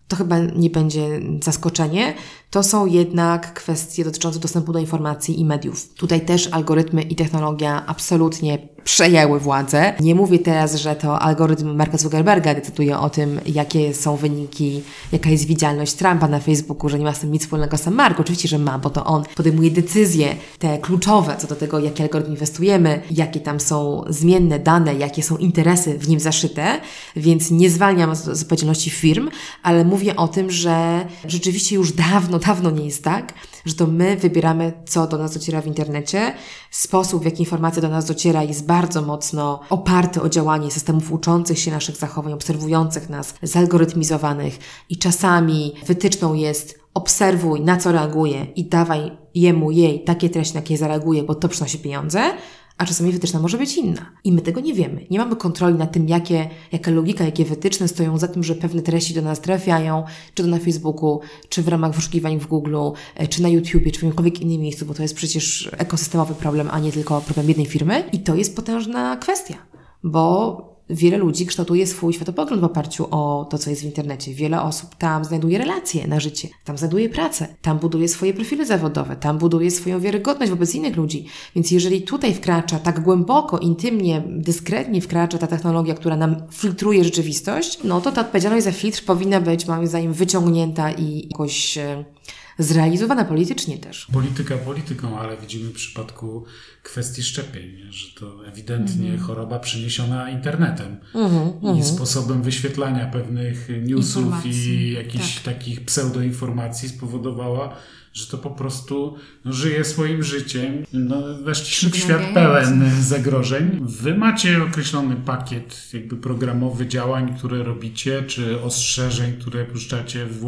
to chyba nie będzie zaskoczenie, to są jednak kwestie dotyczące dostępu do informacji i mediów. Tutaj też algorytmy i technologia absolutnie przejęły władzę. Nie mówię teraz, że to algorytm Marka Zuckerberga decyduje o tym, jakie są wyniki, jaka jest widzialność Trumpa na Facebooku, że nie ma z tym nic wspólnego sam Mark. Oczywiście, że ma, bo to on podejmuje decyzje te kluczowe co do tego, jaki algorytm inwestujemy, jakie tam są zmienne dane, jakie są interesy w nim zaszyte, więc nie zwalniam z z odpowiedzialności firm, ale mówię o tym, że rzeczywiście już dawno, dawno nie jest tak, że to my wybieramy, co do nas dociera w internecie. Sposób, w jaki informacja do nas dociera, jest bardzo mocno oparty o działanie systemów uczących się naszych zachowań, obserwujących nas, zalgorytmizowanych i czasami wytyczną jest obserwuj, na co reaguje i dawaj jemu, jej takie treści, na jakie zareaguje, bo to przynosi pieniądze, a czasami wytyczna może być inna. I my tego nie wiemy. Nie mamy kontroli nad tym, jakie, jaka logika, jakie wytyczne stoją za tym, że pewne treści do nas trafiają, czy to na Facebooku, czy w ramach wyszukiwań w Google, e, czy na YouTubie, czy w jakimkolwiek innym miejscu, bo to jest przecież ekosystemowy problem, a nie tylko problem jednej firmy. I to jest potężna kwestia, bo wiele ludzi kształtuje swój światopogląd w oparciu o to, co jest w internecie. Wiele osób tam znajduje relacje na życie, tam znajduje pracę, tam buduje swoje profile zawodowe, tam buduje swoją wiarygodność wobec innych ludzi. Więc jeżeli tutaj wkracza tak głęboko, intymnie, dyskretnie wkracza ta technologia, która nam filtruje rzeczywistość, no to ta odpowiedzialność za filtr powinna być, moim zdaniem, wyciągnięta i jakoś e, zrealizowana politycznie też. Polityka polityką, ale widzimy w przypadku kwestii szczepień, że to ewidentnie Mhm. choroba przyniesiona internetem i sposobem wyświetlania pewnych newsów Informacji, i jakichś tak. takich pseudoinformacji spowodowała, że to po prostu żyje swoim życiem. No, weszliśmy w świat pełen zagrożeń. Wy macie określony pakiet jakby programowy działań, które robicie, czy ostrzeżeń, które puszczacie w,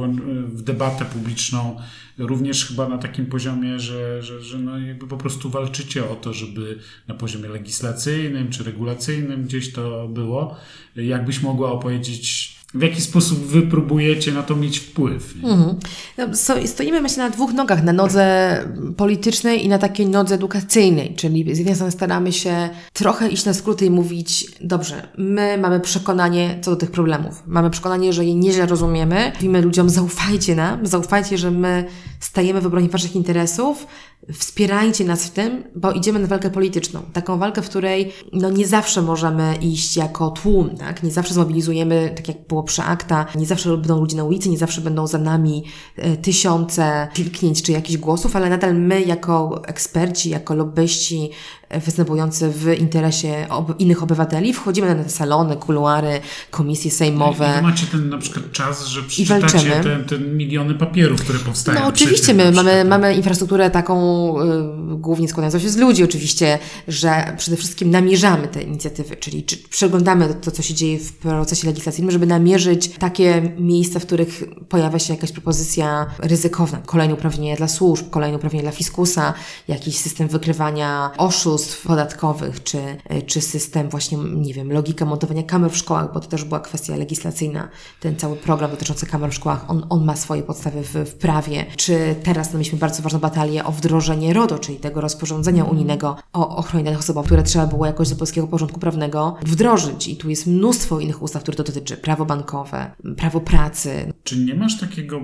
w debatę publiczną, również chyba na takim poziomie, że, że, że no jakby po prostu walczycie o to, żeby na poziomie legislacyjnym czy regulacyjnym gdzieś to było. Jakbyś mogła opowiedzieć, w jaki sposób wy próbujecie na to mieć wpływ? Mhm. No, stoimy myślę na dwóch nogach, na nodze politycznej i na takiej nodze edukacyjnej, czyli z jednej strony staramy się trochę iść na skróty i mówić, dobrze, my mamy przekonanie co do tych problemów, mamy przekonanie, że je nieźle rozumiemy, mówimy ludziom, zaufajcie nam, zaufajcie, że my stajemy w obronie waszych interesów, wspierajcie nas w tym, bo idziemy na walkę polityczną. Taką walkę, w której no, nie zawsze możemy iść jako tłum, tak? Nie zawsze zmobilizujemy, tak jak było przy akta, nie zawsze będą ludzie na ulicy, nie zawsze będą za nami e, tysiące kliknięć czy jakichś głosów, ale nadal my jako eksperci, jako lobbyści występujący w interesie ob innych obywateli, wchodzimy na te salony, kuluary, komisje I sejmowe. wy macie ten na przykład czas, że przeczytacie te, te miliony papierów, które powstają. No oczywiście, my mamy, mamy infrastrukturę taką y, głównie składającą się z ludzi oczywiście, że przede wszystkim namierzamy te inicjatywy, czyli czy przeglądamy to, co się dzieje w procesie legislacyjnym, żeby namierzyć takie miejsca, w których pojawia się jakaś propozycja ryzykowna. Kolejne uprawnienia dla służb, kolejne uprawnienia dla fiskusa, jakiś system wykrywania oszustw podatkowych, czy, czy system właśnie, nie wiem, logika montowania kamer w szkołach, bo to też była kwestia legislacyjna. Ten cały program dotyczący kamer w szkołach, on, on ma swoje podstawy w, w prawie. Czy teraz no, mieliśmy bardzo ważną batalię o wdrożenie RODO, czyli tego rozporządzenia unijnego o ochronie danych osobowych, które trzeba było jakoś do polskiego porządku prawnego wdrożyć. I tu jest mnóstwo innych ustaw, które to dotyczy. Prawo bankowe, prawo pracy. Czy nie masz takiego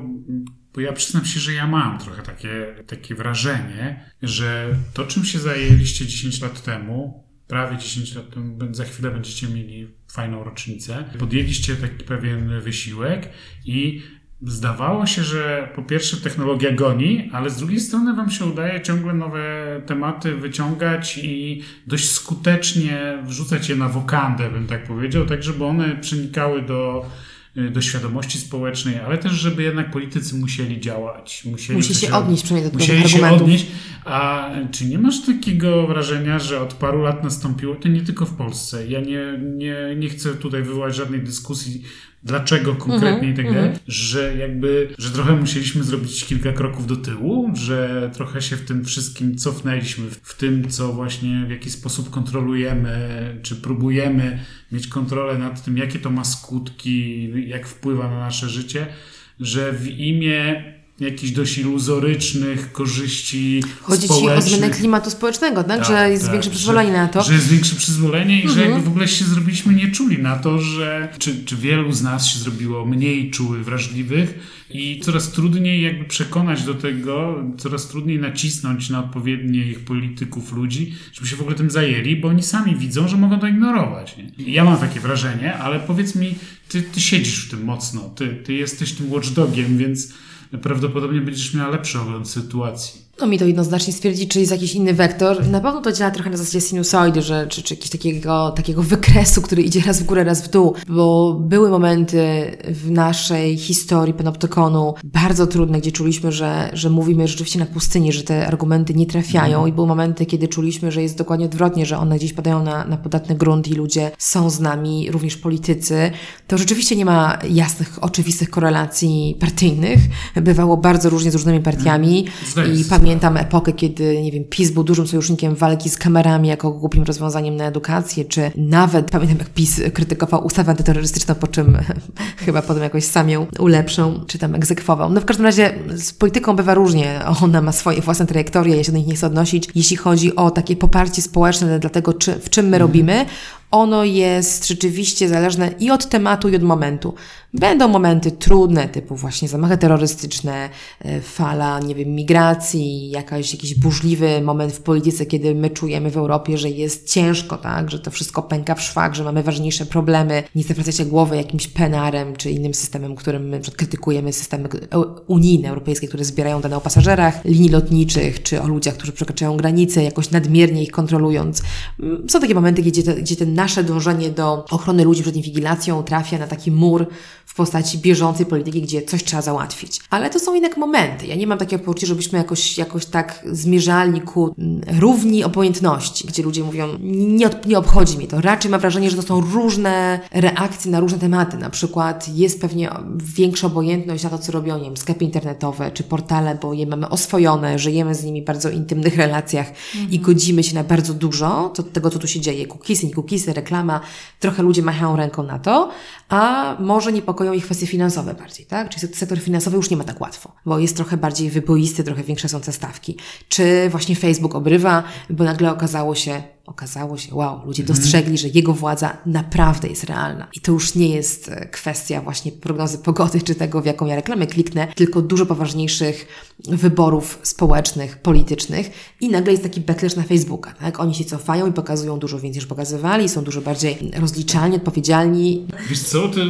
bo ja przyznam się, że ja mam trochę takie, takie wrażenie, że to, czym się zajęliście 10 lat temu, prawie 10 lat temu, za chwilę będziecie mieli fajną rocznicę, podjęliście taki pewien wysiłek i zdawało się, że po pierwsze technologia goni, ale z drugiej strony Wam się udaje ciągle nowe tematy wyciągać i dość skutecznie wrzucać je na wokandę, bym tak powiedział, tak żeby one przenikały do do świadomości społecznej, ale też, żeby jednak politycy musieli działać. Musieli Musi się odnieść przynajmniej do musieli się odnieść. A czy nie masz takiego wrażenia, że od paru lat nastąpiło, to nie tylko w Polsce, ja nie, nie, nie chcę tutaj wywołać żadnej dyskusji dlaczego konkretnie mm -hmm, i tak dalej, mm -hmm. że jakby, że trochę musieliśmy zrobić kilka kroków do tyłu, że trochę się w tym wszystkim cofnęliśmy, w tym, co właśnie, w jaki sposób kontrolujemy, czy próbujemy mieć kontrolę nad tym, jakie to ma skutki, jak wpływa na nasze życie, że w imię jakichś dość iluzorycznych korzyści Chodzi społecznych. ci o zmianę klimatu społecznego, tak? tak że jest tak, większe przyzwolenie że, na to. Że jest większe przyzwolenie i mhm. że jakby w ogóle się zrobiliśmy nieczuli na to, że czy, czy wielu z nas się zrobiło mniej czuły, wrażliwych i coraz trudniej jakby przekonać do tego, coraz trudniej nacisnąć na odpowiednich polityków ludzi, żeby się w ogóle tym zajęli, bo oni sami widzą, że mogą to ignorować. Nie? Ja mam takie wrażenie, ale powiedz mi, ty, ty siedzisz w tym mocno, ty, ty jesteś tym watchdogiem, więc prawdopodobnie będziesz miała lepszy ogląd sytuacji. No mi to jednoznacznie stwierdzi, czy jest jakiś inny wektor. Na pewno to działa trochę na zasadzie sinusoidy, że, czy, czy jakiegoś takiego, takiego wykresu, który idzie raz w górę, raz w dół, bo były momenty w naszej historii panoptykonu bardzo trudne, gdzie czuliśmy, że, że mówimy rzeczywiście na pustyni, że te argumenty nie trafiają mm. i były momenty, kiedy czuliśmy, że jest dokładnie odwrotnie, że one gdzieś padają na, na podatny grunt i ludzie są z nami, również politycy. To rzeczywiście nie ma jasnych, oczywistych korelacji partyjnych. Bywało bardzo różnie z różnymi partiami mm. i pamiętam Pamiętam epokę, kiedy, nie wiem, PiS był dużym sojusznikiem walki z kamerami jako głupim rozwiązaniem na edukację, czy nawet pamiętam, jak PiS krytykował ustawę antyterrorystyczną, po czym chyba potem jakoś sam ją ulepszył, czy tam egzekwował. No w każdym razie z polityką bywa różnie. Ona ma swoje własne trajektorie, ja się do nich nie chcę odnosić. Jeśli chodzi o takie poparcie społeczne dla tego, czy, w czym my mhm. robimy, ono jest rzeczywiście zależne i od tematu, i od momentu. Będą momenty trudne, typu właśnie zamachy terrorystyczne, e, fala, nie wiem, migracji, jakaś, jakiś burzliwy moment w polityce, kiedy my czujemy w Europie, że jest ciężko, tak, że to wszystko pęka w szwach, że mamy ważniejsze problemy. Nie zawracajcie głowy jakimś penarem czy innym systemem, którym my krytykujemy systemy unijne, europejskie, które zbierają dane o pasażerach linii lotniczych, czy o ludziach, którzy przekraczają granice, jakoś nadmiernie ich kontrolując. Mm, są takie momenty, gdzie, te, gdzie ten nasze dążenie do ochrony ludzi przed inwigilacją trafia na taki mur w postaci bieżącej polityki, gdzie coś trzeba załatwić. Ale to są jednak momenty. Ja nie mam takiego poczucia, żebyśmy jakoś, jakoś tak zmierzali ku mm, równi obojętności, gdzie ludzie mówią, nie, nie obchodzi mnie to. Raczej mam wrażenie, że to są różne reakcje na różne tematy. Na przykład jest pewnie większa obojętność na to, co robią, nie wiem, sklepy internetowe czy portale, bo je mamy oswojone, żyjemy z nimi w bardzo intymnych relacjach mhm. i godzimy się na bardzo dużo co, tego, co tu się dzieje. Cookiesy, nie cookiesy, reklama. Trochę ludzie machają ręką na to, a może niepokoją ich kwestie finansowe bardziej, tak? Czyli sektor finansowy już nie ma tak łatwo, bo jest trochę bardziej wyboisty, trochę większe są te stawki. Czy właśnie Facebook obrywa, bo nagle okazało się, okazało się, wow, ludzie mhm. dostrzegli, że jego władza naprawdę jest realna. I to już nie jest e, kwestia właśnie prognozy pogody, czy tego, w jaką ja reklamę kliknę, tylko dużo poważniejszych wyborów społecznych, politycznych. I nagle jest taki backlash na Facebooka, tak? Oni się cofają i pokazują dużo więcej niż pokazywali, są dużo bardziej rozliczalni, odpowiedzialni. Wiesz co, ty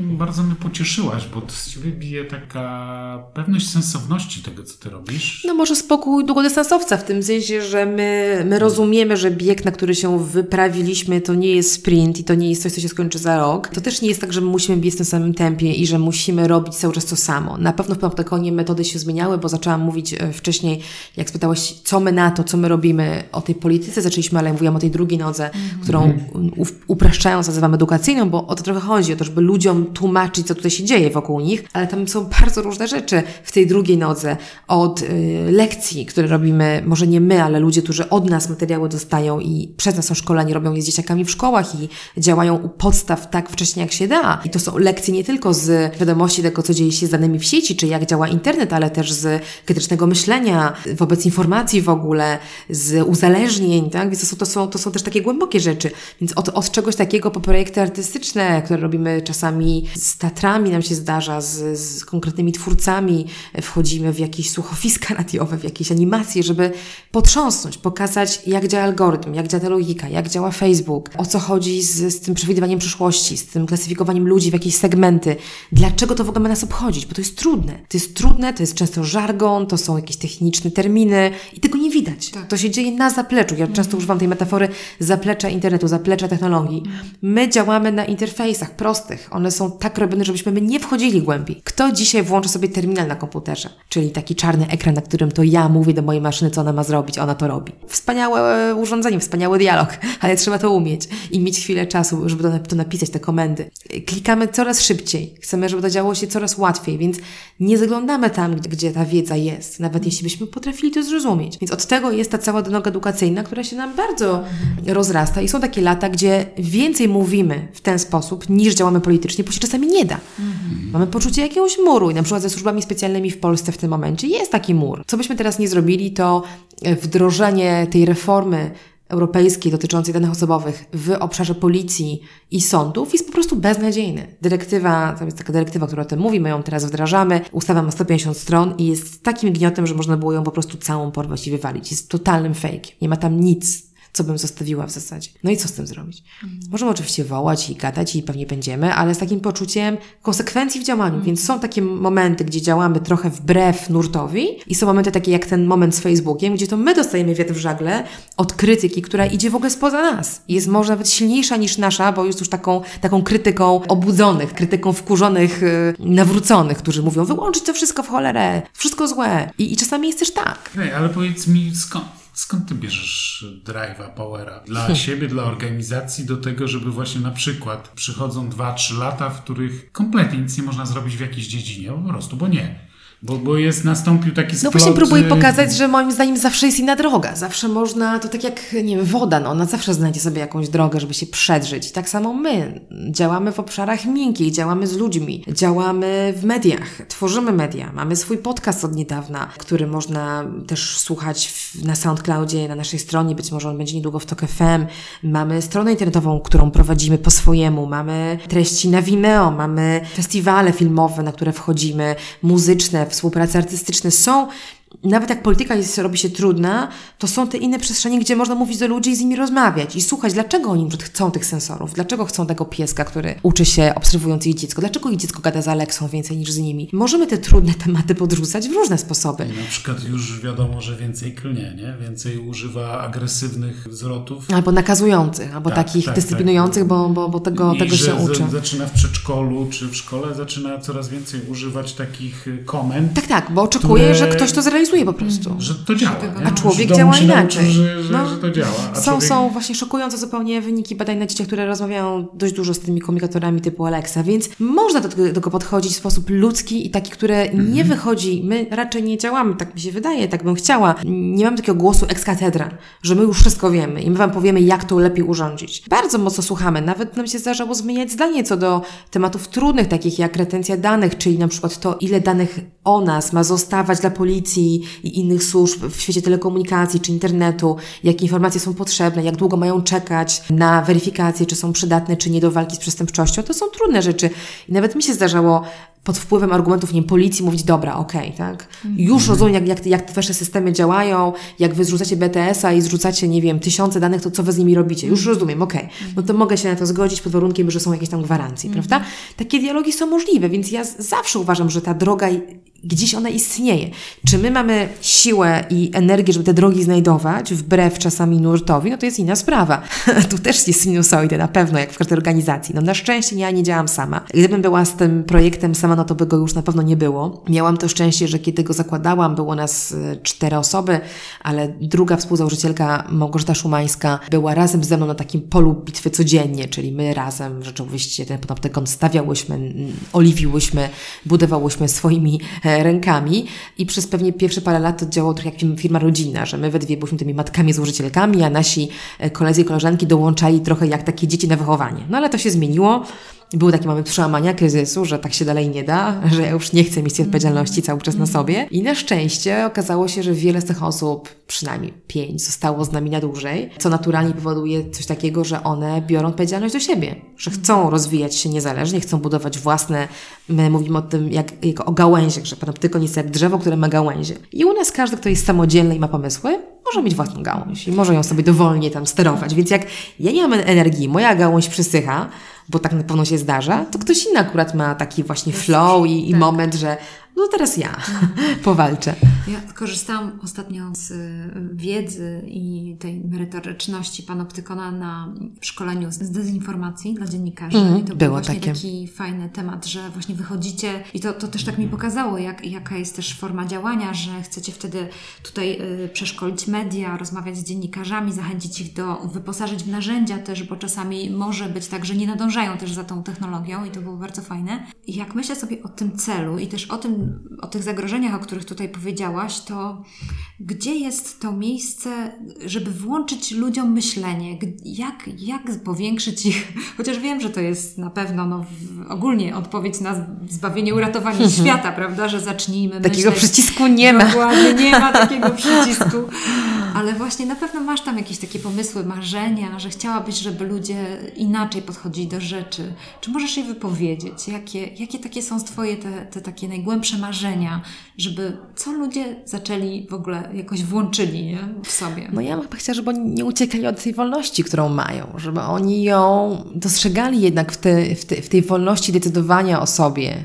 bardzo mnie pocieszyłaś, bo z Ciebie bije taka pewność sensowności tego, co Ty robisz. No może spokój długodystansowca, w tym sensie, że my, my rozumiemy, że bieg, na który się wyprawiliśmy, to nie jest sprint i to nie jest coś, co się skończy za rok. To też nie jest tak, że musimy biec w tym samym tempie i że musimy robić cały czas to samo. Na pewno w Panoptykonie metody się zmieniały, bo zaczęłam mówić e, wcześniej, jak spytałeś, co my na to, co my robimy o tej polityce, zaczęliśmy, ale mówiłam o tej drugiej nodze, którą u- upraszczając nazywam edukacyjną, bo to trochę chodzi, o to, żeby ludziom tłumaczyć, co tutaj się dzieje wokół nich, ale tam są bardzo różne rzeczy w tej drugiej nodze. Od y, lekcji, które robimy, może nie my, ale ludzie, którzy od nas materiały dostają i przez nas są szkoleni, robią je z dzieciakami w szkołach i działają u podstaw tak wcześnie, jak się da. I to są lekcje nie tylko z wiadomości tego, co dzieje się z danymi w sieci, czy jak działa internet, ale też z krytycznego myślenia wobec informacji w ogóle, z uzależnień, tak? Więc to są, to są, to są też takie głębokie rzeczy. Więc od, od czegoś takiego po projekty artystyczne, które robimy czasami z teatrami, nam się zdarza, z, z konkretnymi twórcami, wchodzimy w jakieś słuchowiska radiowe, w jakieś animacje, żeby potrząsnąć, pokazać, jak działa algorytm, jak działa ta logika, jak działa Facebook, o co chodzi z, z tym przewidywaniem przyszłości, z tym klasyfikowaniem ludzi w jakieś segmenty, dlaczego to w ogóle ma nas obchodzić, bo to jest trudne. To jest trudne, to jest często żargon, to są jakieś techniczne terminy i tego nie widać. To się dzieje na zapleczu. Ja często używam tej metafory zaplecza internetu, zaplecza technologii. My działamy na interfejsach prostych. One są tak robione, żebyśmy my nie wchodzili głębiej. Kto dzisiaj włączy sobie terminal na komputerze? Czyli taki czarny ekran, na którym to ja mówię do mojej maszyny, co ona ma zrobić, ona to robi. Wspaniałe urządzenie, wspaniały dialog, ale trzeba to umieć i mieć chwilę czasu, żeby to, to napisać, te komendy. Klikamy coraz szybciej. Chcemy, żeby to działo się coraz łatwiej, więc nie zaglądamy tam, gdzie ta wiedza jest, nawet jeśli byśmy potrafili to zrozumieć. Więc od tego jest ta cała droga edukacyjna, która się nam bardzo rozrasta i są takie lata, gdzie więcej mówimy w ten sposób, niż działamy politycznie, bo się czasami nie da. Mamy poczucie jakiegoś muru i na przykład ze służbami specjalnymi w Polsce w tym momencie jest taki mur. Co byśmy teraz nie zrobili, to wdrożenie tej reformy europejskiej dotyczącej danych osobowych w obszarze policji i sądów jest po prostu beznadziejny. Dyrektywa, to jest taka dyrektywa, która o tym mówi, my ją teraz wdrażamy. Ustawa ma 150 stron i jest takim gniotem, że można było ją po prostu całą porwać i wywalić. Jest totalnym fake. Nie ma tam nic co bym zostawiła w zasadzie. No i co z tym zrobić? Możemy oczywiście wołać i gadać i pewnie będziemy, ale z takim poczuciem konsekwencji w działaniu. Więc są takie momenty, gdzie działamy trochę wbrew nurtowi i są momenty takie jak ten moment z Facebookiem, gdzie to my dostajemy wiatr w żagle od krytyki, która idzie w ogóle spoza nas. Jest może nawet silniejsza niż nasza, bo jest już taką, taką krytyką obudzonych, krytyką wkurzonych, yy, nawróconych, którzy mówią wyłączyć to wszystko w cholerę, wszystko złe. I, i czasami jest też tak. Hej, ale powiedz mi, skąd, skąd ty bierzesz drive'a, powera dla siebie, dla organizacji do tego, żeby właśnie na przykład przychodzą 2-3 lata, w których kompletnie nic nie można zrobić w jakiejś dziedzinie, po prostu, bo nie. Bo, bo jest, nastąpił taki No splot... właśnie próbuję y, pokazać, że moim zdaniem zawsze jest inna droga. Zawsze można, to tak jak, nie wiem, woda, no ona zawsze znajdzie sobie jakąś drogę, żeby się przedrzeć. I tak samo my działamy w obszarach miękkich, działamy z ludźmi, działamy w mediach, tworzymy media. Mamy swój podcast od niedawna, który można też słuchać w, na SoundCloudzie, na naszej stronie, być może on będzie niedługo w Tok FM. Mamy stronę internetową, którą prowadzimy po swojemu, mamy treści na Vimeo, mamy festiwale filmowe, na które wchodzimy, muzyczne, współprace artystyczne. Są nawet jak polityka jest, robi się trudna, to są te inne przestrzenie, gdzie można mówić do ludzi i z nimi rozmawiać i słuchać, dlaczego oni chcą tych sensorów, dlaczego chcą tego pieska, który uczy się obserwując ich dziecko, dlaczego ich dziecko gada z Aleksą więcej niż z nimi. Możemy te trudne tematy podrzucać w różne sposoby. I na przykład już wiadomo, że więcej klnie, nie? Więcej używa agresywnych zwrotów. Albo nakazujących, albo Tak, takich tak, dyscyplinujących, Bo, bo, bo tego, I tego się uczy. zaczyna w przedszkolu czy w szkole, zaczyna coraz więcej używać takich komend, Tak, tak, bo oczekuje, które- że ktoś to zrealizuje po prostu. że to działa. A człowiek Że działa inaczej. Że, że, No. że to działa. A Są, człowiek... są właśnie szokujące zupełnie wyniki badań na dzieciach, które rozmawiają dość dużo z tymi komunikatorami typu Alexa, więc można do tego, do tego podchodzić w sposób ludzki i taki, który nie wychodzi. My raczej nie działamy, tak mi się wydaje, tak bym chciała. Nie mamy takiego głosu ex cathedra, że my już wszystko wiemy i my wam powiemy, jak to lepiej urządzić. Bardzo mocno słuchamy. Nawet nam się zdarzało zmieniać zdanie co do tematów trudnych, takich jak retencja danych, czyli na przykład to, ile danych o nas ma zostawać dla policji i innych służb w świecie telekomunikacji czy internetu, jakie informacje są potrzebne, jak długo mają czekać na weryfikację, czy są przydatne, czy nie do walki z przestępczością. To są trudne rzeczy. I nawet mi się zdarzało pod wpływem argumentów nie wiem, policji mówić, dobra, okej, tak? Już rozumiem, jak, jak, jak te wasze systemy działają, jak wy zrzucacie BTS-a i zrzucacie, nie wiem, tysiące danych, to co wy z nimi robicie? Już rozumiem, okej. No to mogę się na to zgodzić pod warunkiem, że są jakieś tam gwarancje, prawda? Takie dialogi są możliwe, więc ja zawsze uważam, że ta droga gdzieś ona istnieje. Czy my mamy siłę i energię, żeby te drogi znajdować, wbrew czasami nurtowi, no to jest inna sprawa. tu też jest sinusoidy, na pewno, jak w każdej organizacji. No na szczęście ja nie działam sama. Gdybym była z tym projektem sama, no to by go już na pewno nie było. Miałam to szczęście, że kiedy go zakładałam, było nas e, cztery osoby, ale druga współzałożycielka, Małgorzata Szumańska, była razem ze mną na takim polu bitwy codziennie, czyli my razem rzeczywiście ten panoptykon stawiałyśmy, oliwiłyśmy, budowałyśmy swoimi e, rękami i przez pewnie pierwsze parę lat to działało trochę jak firma rodzinna, że my we dwie byliśmy tymi matkami złożycielkami, a nasi e, koledzy i koleżanki dołączali trochę jak takie dzieci na wychowanie. No ale to się zmieniło. Był taki moment przełamania kryzysu, że tak się dalej nie da, że ja już nie chcę mieć tej odpowiedzialności cały czas na sobie. I na szczęście okazało się, że wiele z tych osób, przynajmniej pięć, zostało z nami na dłużej, co naturalnie powoduje coś takiego, że one biorą odpowiedzialność do siebie, że chcą rozwijać się niezależnie, chcą budować własne, my mówimy o tym jak, jak o gałęziach, że panoptykon jest jak drzewo, które ma gałęzie. I u nas każdy, kto jest samodzielny i ma pomysły, może mieć własną gałąź i może ją sobie dowolnie tam sterować. Więc jak ja nie mam energii, moja gałąź przysycha, bo tak na pewno się zdarza, to ktoś inny akurat ma taki właśnie flow i, i tak. moment, że no teraz ja powalczę. Ja korzystałam ostatnio z y, wiedzy i tej merytoryczności panoptykona na szkoleniu z dezinformacji dla dziennikarzy. Mm, I to było był właśnie takie. taki fajny temat, że właśnie wychodzicie i to, to też tak mi pokazało, jak, jaka jest też forma działania, że chcecie wtedy tutaj y, przeszkolić media, rozmawiać z dziennikarzami, zachęcić ich do, wyposażyć w narzędzia też, bo czasami może być tak, że nie nadążają też za tą technologią i to było bardzo fajne. I jak myślę sobie o tym celu i też o tym, o tych zagrożeniach, o których tutaj powiedziałaś, to gdzie jest to miejsce, żeby włączyć ludziom myślenie? Jak, jak powiększyć ich, chociaż wiem, że to jest na pewno no, ogólnie odpowiedź na zbawienie, uratowanie świata, prawda, że zacznijmy Takiego myśleć. przycisku nie ma. Dokładnie, nie ma takiego przycisku. Ale właśnie na pewno masz tam jakieś takie pomysły, marzenia, że chciałabyś, żeby ludzie inaczej podchodzili do rzeczy. Czy możesz je wypowiedzieć? Jakie, jakie takie są Twoje te, te takie najgłębsze marzenia, żeby co ludzie zaczęli w ogóle jakoś włączyli nie? w sobie? No ja bym chciała, żeby oni nie uciekali od tej wolności, którą mają, żeby oni ją dostrzegali jednak w, te, w, te, w tej wolności decydowania o sobie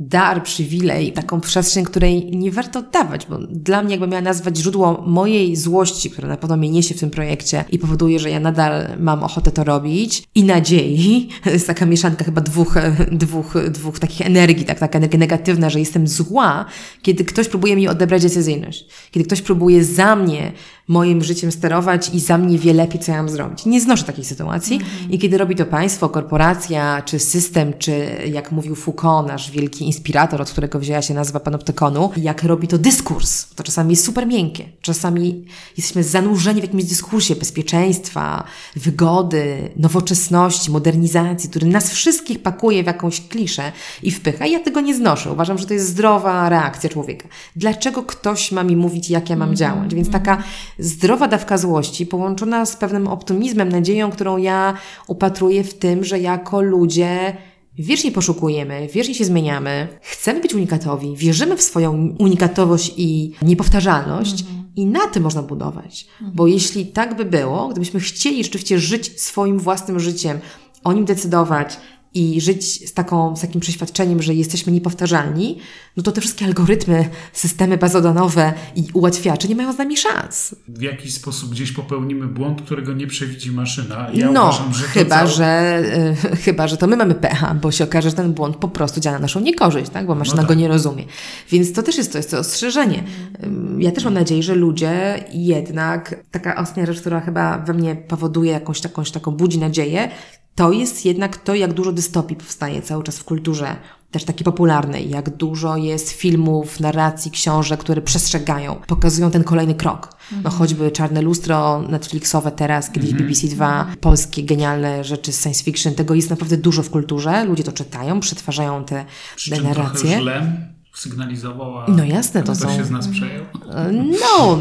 dar, przywilej, taką przestrzeń, której nie warto oddawać, bo dla mnie jakby miała nazwać źródło mojej złości, która na pewno mnie niesie w tym projekcie i powoduje, że ja nadal mam ochotę to robić i nadziei. Jest taka mieszanka chyba dwóch, dwóch, dwóch takich energii, tak, taka energia negatywna, że jestem zła, kiedy ktoś próbuje mi odebrać decyzyjność. Kiedy ktoś próbuje za mnie moim życiem sterować i za mnie wie lepiej, co ja mam zrobić. Nie znoszę takiej sytuacji. -hmm. I kiedy robi to państwo, korporacja, czy system, czy jak mówił Foucault, nasz wielki inspirator, od którego wzięła się nazwa panoptykonu, jak robi to dyskurs, to czasami jest super miękkie. Czasami jesteśmy zanurzeni w jakimś dyskursie bezpieczeństwa, wygody, nowoczesności, modernizacji, który nas wszystkich pakuje w jakąś kliszę i wpycha. I ja tego nie znoszę. Uważam, że to jest zdrowa reakcja człowieka. Dlaczego ktoś ma mi mówić, jak ja mam -hmm. działać? Więc taka zdrowa dawka złości, połączona z pewnym optymizmem, nadzieją, którą ja upatruję w tym, że jako ludzie wiecznie poszukujemy, wiecznie się zmieniamy, chcemy być unikatowi, wierzymy w swoją unikatowość i niepowtarzalność. Mhm. I na tym można budować. Mhm. Bo jeśli tak by było, gdybyśmy chcieli rzeczywiście żyć swoim własnym życiem, o nim decydować, i żyć z, taką, z takim przeświadczeniem, że jesteśmy niepowtarzalni, no to te wszystkie algorytmy, systemy bazodanowe i ułatwiacze nie mają z nami szans. W jakiś sposób gdzieś popełnimy błąd, którego nie przewidzi maszyna. Ja no, uważam, że chyba, że, y, chyba, że to my mamy pecha, bo się okaże, że ten błąd po prostu działa na naszą niekorzyść, tak? bo maszyna no tak. go nie rozumie. Więc to też jest to, jest to ostrzeżenie. Ja też mam nadzieję, że ludzie jednak, taka ostatnia rzecz, która chyba we mnie powoduje jakąś taką, taką budzi nadzieję, to jest jednak to, jak dużo dystopii powstaje cały czas w kulturze, też takiej popularnej, jak dużo jest filmów, narracji, książek, które przestrzegają, pokazują ten kolejny krok. No mhm. choćby Czarne Lustro, Netflixowe teraz, kiedyś mhm. BBC 2, polskie genialne rzeczy z science fiction, tego jest naprawdę dużo w kulturze, ludzie to czytają, przetwarzają te, te narracje. sygnalizowała. No jasne, to są... się z nas przejął? No,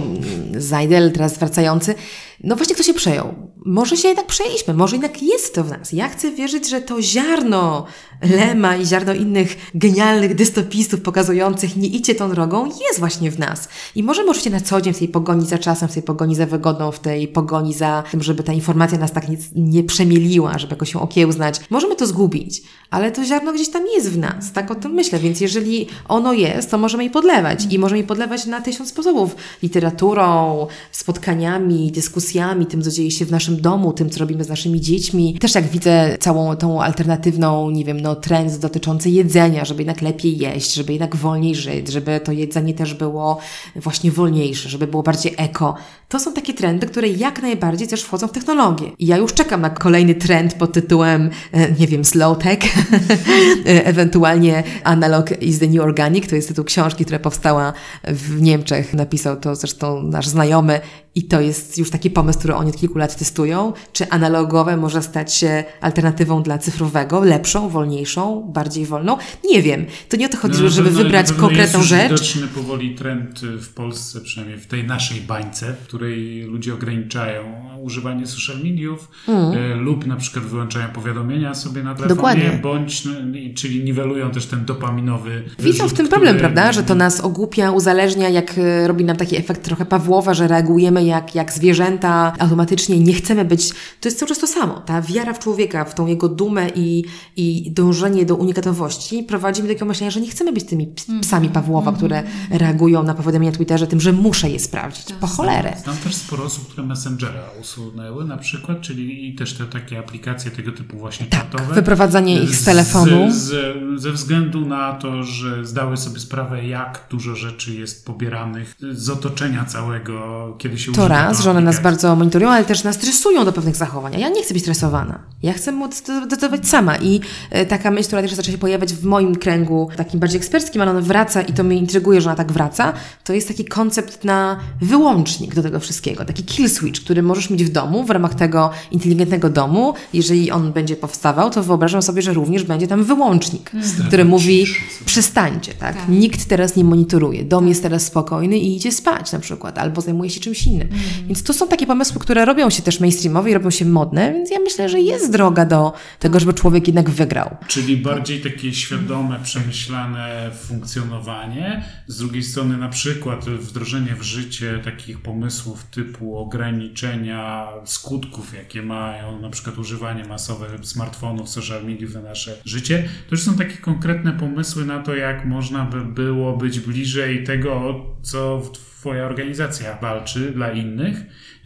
Zajdel teraz wracający no właśnie kto się przejął? Może się jednak przejęliśmy, może jednak jest to w nas. Ja chcę wierzyć, że to ziarno Lema i ziarno innych genialnych dystopistów pokazujących nie idźcie tą drogą jest właśnie w nas. I możemy oczywiście na co dzień w tej pogoni za czasem, w tej pogoni za wygodą, w tej pogoni za tym, żeby ta informacja nas tak nie, nie przemieliła, żeby jakoś się okiełznać. Możemy to zgubić, ale to ziarno gdzieś tam jest w nas, tak o tym myślę, więc jeżeli ono jest, to możemy je podlewać i możemy je podlewać na tysiąc sposobów. Literaturą, spotkaniami, dyskusjami, tym, co dzieje się w naszym domu, tym, co robimy z naszymi dziećmi. Też jak widzę całą tą alternatywną, nie wiem, no trend dotyczący jedzenia, żeby jednak lepiej jeść, żeby jednak wolniej żyć, żeby to jedzenie też było właśnie wolniejsze, żeby było bardziej eko. To są takie trendy, które jak najbardziej też wchodzą w technologię. I ja już czekam na kolejny trend pod tytułem, e, nie wiem, slow tech, ewentualnie analog is the new organic, to jest tytuł książki, która powstała w Niemczech. Napisał to zresztą nasz znajomy i to jest już pomysł, który oni od kilku lat testują. Czy analogowe może stać się alternatywą dla cyfrowego, lepszą, wolniejszą, bardziej wolną? Nie wiem. To nie o to chodzi, No, żeby pewno- wybrać konkretną jest rzecz. Widoczny powoli trend w Polsce, przynajmniej w tej naszej bańce, w której ludzie ograniczają używanie social mediów y, lub na przykład wyłączają powiadomienia sobie na telefonie, Mm. Dokładnie. bądź, no, czyli niwelują też ten dopaminowy Widzą w wyrzut, tym problem, który- prawda? Że to nas ogłupia, uzależnia, jak e, robi nam taki efekt trochę Pawłowa, że reagujemy jak, jak zwierzęta, automatycznie nie chcemy być. To jest cały czas to samo. Ta wiara w człowieka, w tą jego dumę i, i dążenie do unikatowości prowadzi mnie do takiego myślenia, że nie chcemy być tymi ps- psami Pawłowa, które reagują na powiadomienia na Twitterze tym, że muszę je sprawdzić. Po cholerę. Znam też sporo osób, które Messengera usunęły na przykład, czyli i też te takie aplikacje tego typu właśnie Tak, czatowe. wyprowadzanie ich z telefonu. Z, z, ze względu na to, że zdały sobie sprawę, jak dużo rzeczy jest pobieranych z otoczenia całego, kiedy się To raz, że one nas bardzo monitorują, ale też nas stresują do pewnych zachowań. A ja nie chcę być stresowana. Ja chcę móc decydować sama. I e, taka myśl, która też zaczęła się pojawiać w moim kręgu, takim bardziej eksperckim, ale ona wraca i to mnie intryguje, że ona tak wraca, to jest taki koncept na wyłącznik do tego wszystkiego. Taki kill switch, który możesz mieć w domu, w ramach tego inteligentnego domu. Jeżeli on będzie powstawał, to wyobrażam sobie, że również będzie tam wyłącznik, który mówi przestańcie, tak? Nikt teraz nie monitoruje. Dom jest teraz spokojny i idzie spać na przykład, albo zajmuje się czymś innym. Więc to są takie pomysły, które robią się też mainstreamowe i robią się modne, więc ja myślę, że jest droga do tego, żeby człowiek jednak wygrał. Czyli bardziej takie świadome, przemyślane funkcjonowanie. Z drugiej strony na przykład wdrożenie w życie takich pomysłów typu ograniczenia skutków, jakie mają na przykład używanie masowe smartfonów, social mediów na nasze życie. To już są takie konkretne pomysły na to, jak można by było być bliżej tego, co Twoja organizacja walczy dla innych.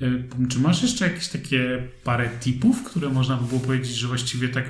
Y, Czy masz jeszcze jakieś takie parę tipów, które można by było powiedzieć, że właściwie tak,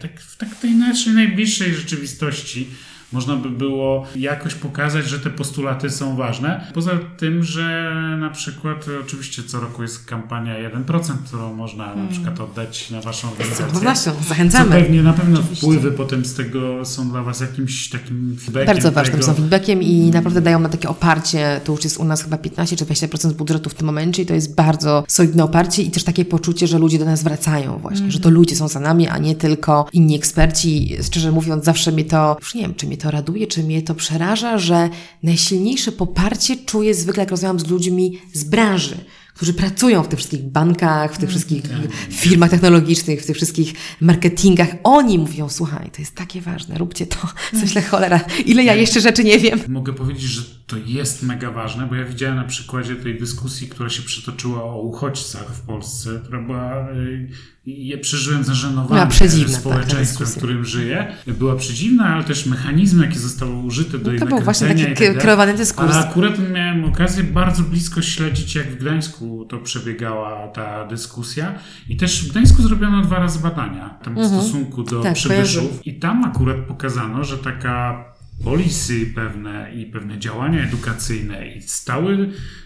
tak w tak tej naszej najbliższej rzeczywistości można by było jakoś pokazać, że te postulaty są ważne. Poza tym, że na przykład oczywiście co roku jest kampania 1%, którą można na przykład oddać na waszą Z organizację. pewnością, Co zachęcamy. pewnie na pewno wpływy potem z tego są dla was jakimś takim feedbackiem. Bardzo ważnym tego, są feedbackiem i naprawdę dają nam takie oparcie. To już jest u nas chyba 15 czy 20% budżetu w tym momencie i to jest bardzo solidne oparcie i też takie poczucie, że ludzie do nas wracają właśnie, że to ludzie są za nami, a nie tylko inni eksperci. Szczerze mówiąc, zawsze mnie to, już nie wiem, czy mnie to raduje, czy mnie to przeraża, że najsilniejsze poparcie czuję zwykle, jak rozmawiam z ludźmi z branży którzy pracują w tych wszystkich bankach, w tych wszystkich firmach technologicznych, w tych wszystkich marketingach. Oni mówią, słuchaj, to jest takie ważne, róbcie to. Myślę, cholera, ile ja jeszcze rzeczy nie wiem. Mogę powiedzieć, że to jest mega ważne, bo ja widziałem na przykładzie tej dyskusji, która się przetoczyła o uchodźcach w Polsce, która była. Ja przeżyłem zażenowanie społeczeństwem, w dyskusja. którym żyję. Była przedziwna, ale też mechanizmy, jakie zostały użyte do jej No To był właśnie taki tak dalej. kreowany dyskurs. Ale akurat miałem okazję bardzo blisko śledzić, jak w Gdańsku to przebiegała ta dyskusja. I też w Gdańsku zrobiono dwa razy badania tam w stosunku do Tak, przybyszów. I tam akurat pokazano, że taka polisy pewne i pewne działania edukacyjne i stałe,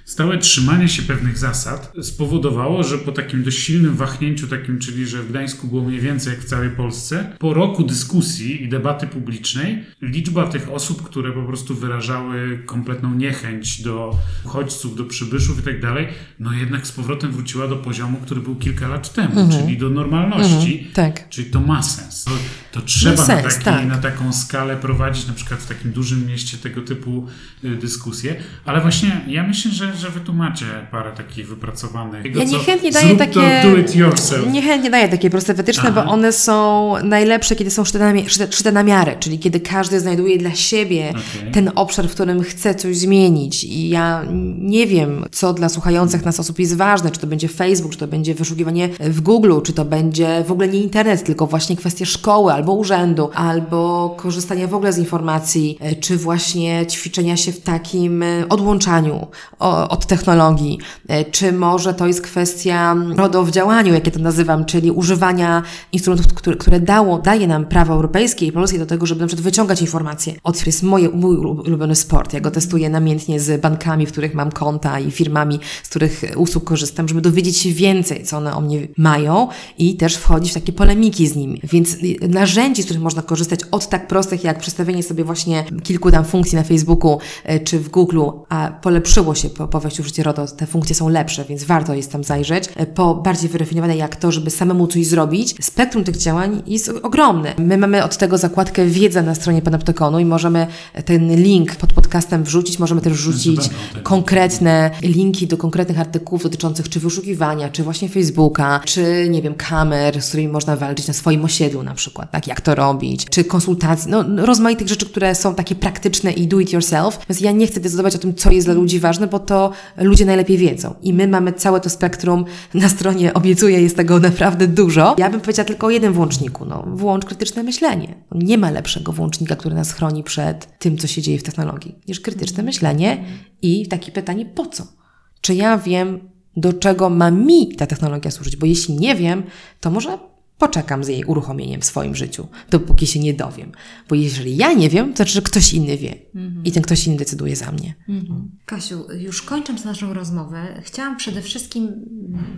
stałe trzymanie się pewnych zasad spowodowało, że po takim dość silnym wahnięciu takim, czyli że w Gdańsku było mniej więcej jak w całej Polsce, po roku dyskusji i debaty publicznej, liczba tych osób, które po prostu wyrażały kompletną niechęć do uchodźców, do przybyszów i tak dalej, no jednak z powrotem wróciła do poziomu, który był kilka lat temu, czyli do normalności. tak. Czyli to ma sens. To, to trzeba sens, na, taki, tak. na taką skalę prowadzić, na przykład w takim dużym mieście tego typu y, dyskusje. Ale właśnie ja myślę, że, że wy tu macie parę takich wypracowanych. Tego, Ja niechętnie daję takie. Do it yourself. Niechętnie daję takie proste wytyczne, bo Aha. one są najlepsze, kiedy są szyte na, szyte, na miarę, czyli kiedy każdy znajduje dla siebie Okej. ten obszar, w którym chce coś zmienić. I ja nie wiem, co dla słuchających nas osób jest ważne, czy to będzie Facebook, czy to będzie wyszukiwanie w Google, czy to będzie w ogóle nie internet, tylko właśnie kwestie szkoły albo urzędu, albo korzystania w ogóle z informacji, e, czy właśnie ćwiczenia się w takim e, odłączaniu od technologii, e, czy może to jest kwestia RODO w działaniu, jak ja to nazywam, czyli używania instrumentów, które, dało, daje nam prawo europejskie i polskie do tego, żeby na przykład wyciągać informacje. Od jest moje, mój ulubiony sport. Ja go testuję namiętnie z bankami, w których mam konta i firmami, z których usług korzystam, żeby dowiedzieć się więcej, co one o mnie mają i też wchodzić w takie polemiki z nimi. Więc narzędzi, z których można korzystać od tak prostych jak przestawienie sobie właśnie kilku tam funkcji na Facebooku y, czy w Google, a polepszyło się po, po wejściu w życie RODO, te funkcje są lepsze, więc warto jest tam zajrzeć, y, po bardziej wyrafinowane jak to, żeby samemu coś zrobić. Spektrum tych działań jest ogromne. My mamy od tego zakładkę wiedza na stronie Panoptykonu i możemy ten link pod podcastem wrzucić, możemy też wrzucić konkretne linki do konkretnych artykułów dotyczących czy wyszukiwania, czy właśnie Facebooka, czy nie wiem, kamer, z którymi można walczyć na swoim osiedlu na przykład, tak, jak to robić, czy konsultacji, no no, rozmaitych rzeczy, które są takie praktyczne i do it yourself. Więc ja nie chcę decydować o tym, co jest dla ludzi ważne, bo to ludzie najlepiej wiedzą. I my mamy całe to spektrum na stronie, obiecuję, jest tego naprawdę dużo. Ja bym powiedziała tylko o jednym włączniku, no, włącz krytyczne myślenie. Nie ma lepszego włącznika, który nas chroni przed tym, co się dzieje w technologii, niż krytyczne myślenie i takie pytanie, po co? Czy ja wiem, do czego ma mi ta technologia służyć? Bo jeśli nie wiem, to może poczekam z jej uruchomieniem w swoim życiu, dopóki się nie dowiem. Bo jeżeli ja nie wiem, to znaczy, że ktoś inny wie. I ten ktoś inny decyduje za mnie. Kasiu, już kończąc naszą rozmowę, chciałam przede wszystkim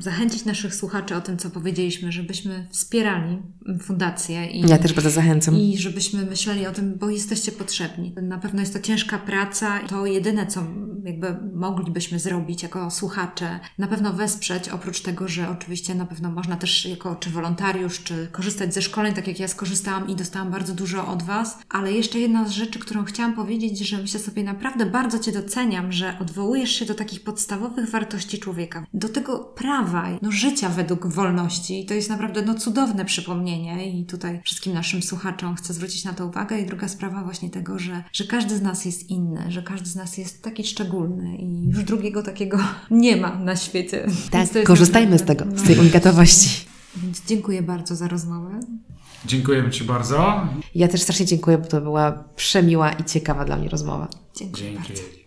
zachęcić naszych słuchaczy o tym, co powiedzieliśmy, żebyśmy wspierali fundację i, Ja też bardzo zachęcam. i żebyśmy myśleli o tym, bo jesteście potrzebni. Na pewno jest to ciężka praca. To jedyne, co jakby moglibyśmy zrobić jako słuchacze, na pewno wesprzeć, oprócz tego, że oczywiście na pewno można też jako czy wolontariusz, czy korzystać ze szkoleń, tak jak ja skorzystałam i dostałam bardzo dużo od Was. Ale jeszcze jedna z rzeczy, którą chciałam powiedzieć, że myślę sobie naprawdę bardzo Cię doceniam, że odwołujesz się do takich podstawowych wartości człowieka, do tego prawa, no, życia według wolności. I to jest naprawdę no, cudowne przypomnienie i tutaj wszystkim naszym słuchaczom chcę zwrócić na to uwagę. I druga sprawa właśnie tego, że, że każdy z nas jest inny, że każdy z nas jest taki szczególny i już drugiego takiego nie ma na świecie. Tak, korzystajmy z tego, z tej unikatowości. Więc dziękuję bardzo za rozmowę. Dziękujemy Ci bardzo. Ja też strasznie dziękuję, bo to była przemiła i ciekawa dla mnie rozmowa. Dziękuję bardzo. Dzięki.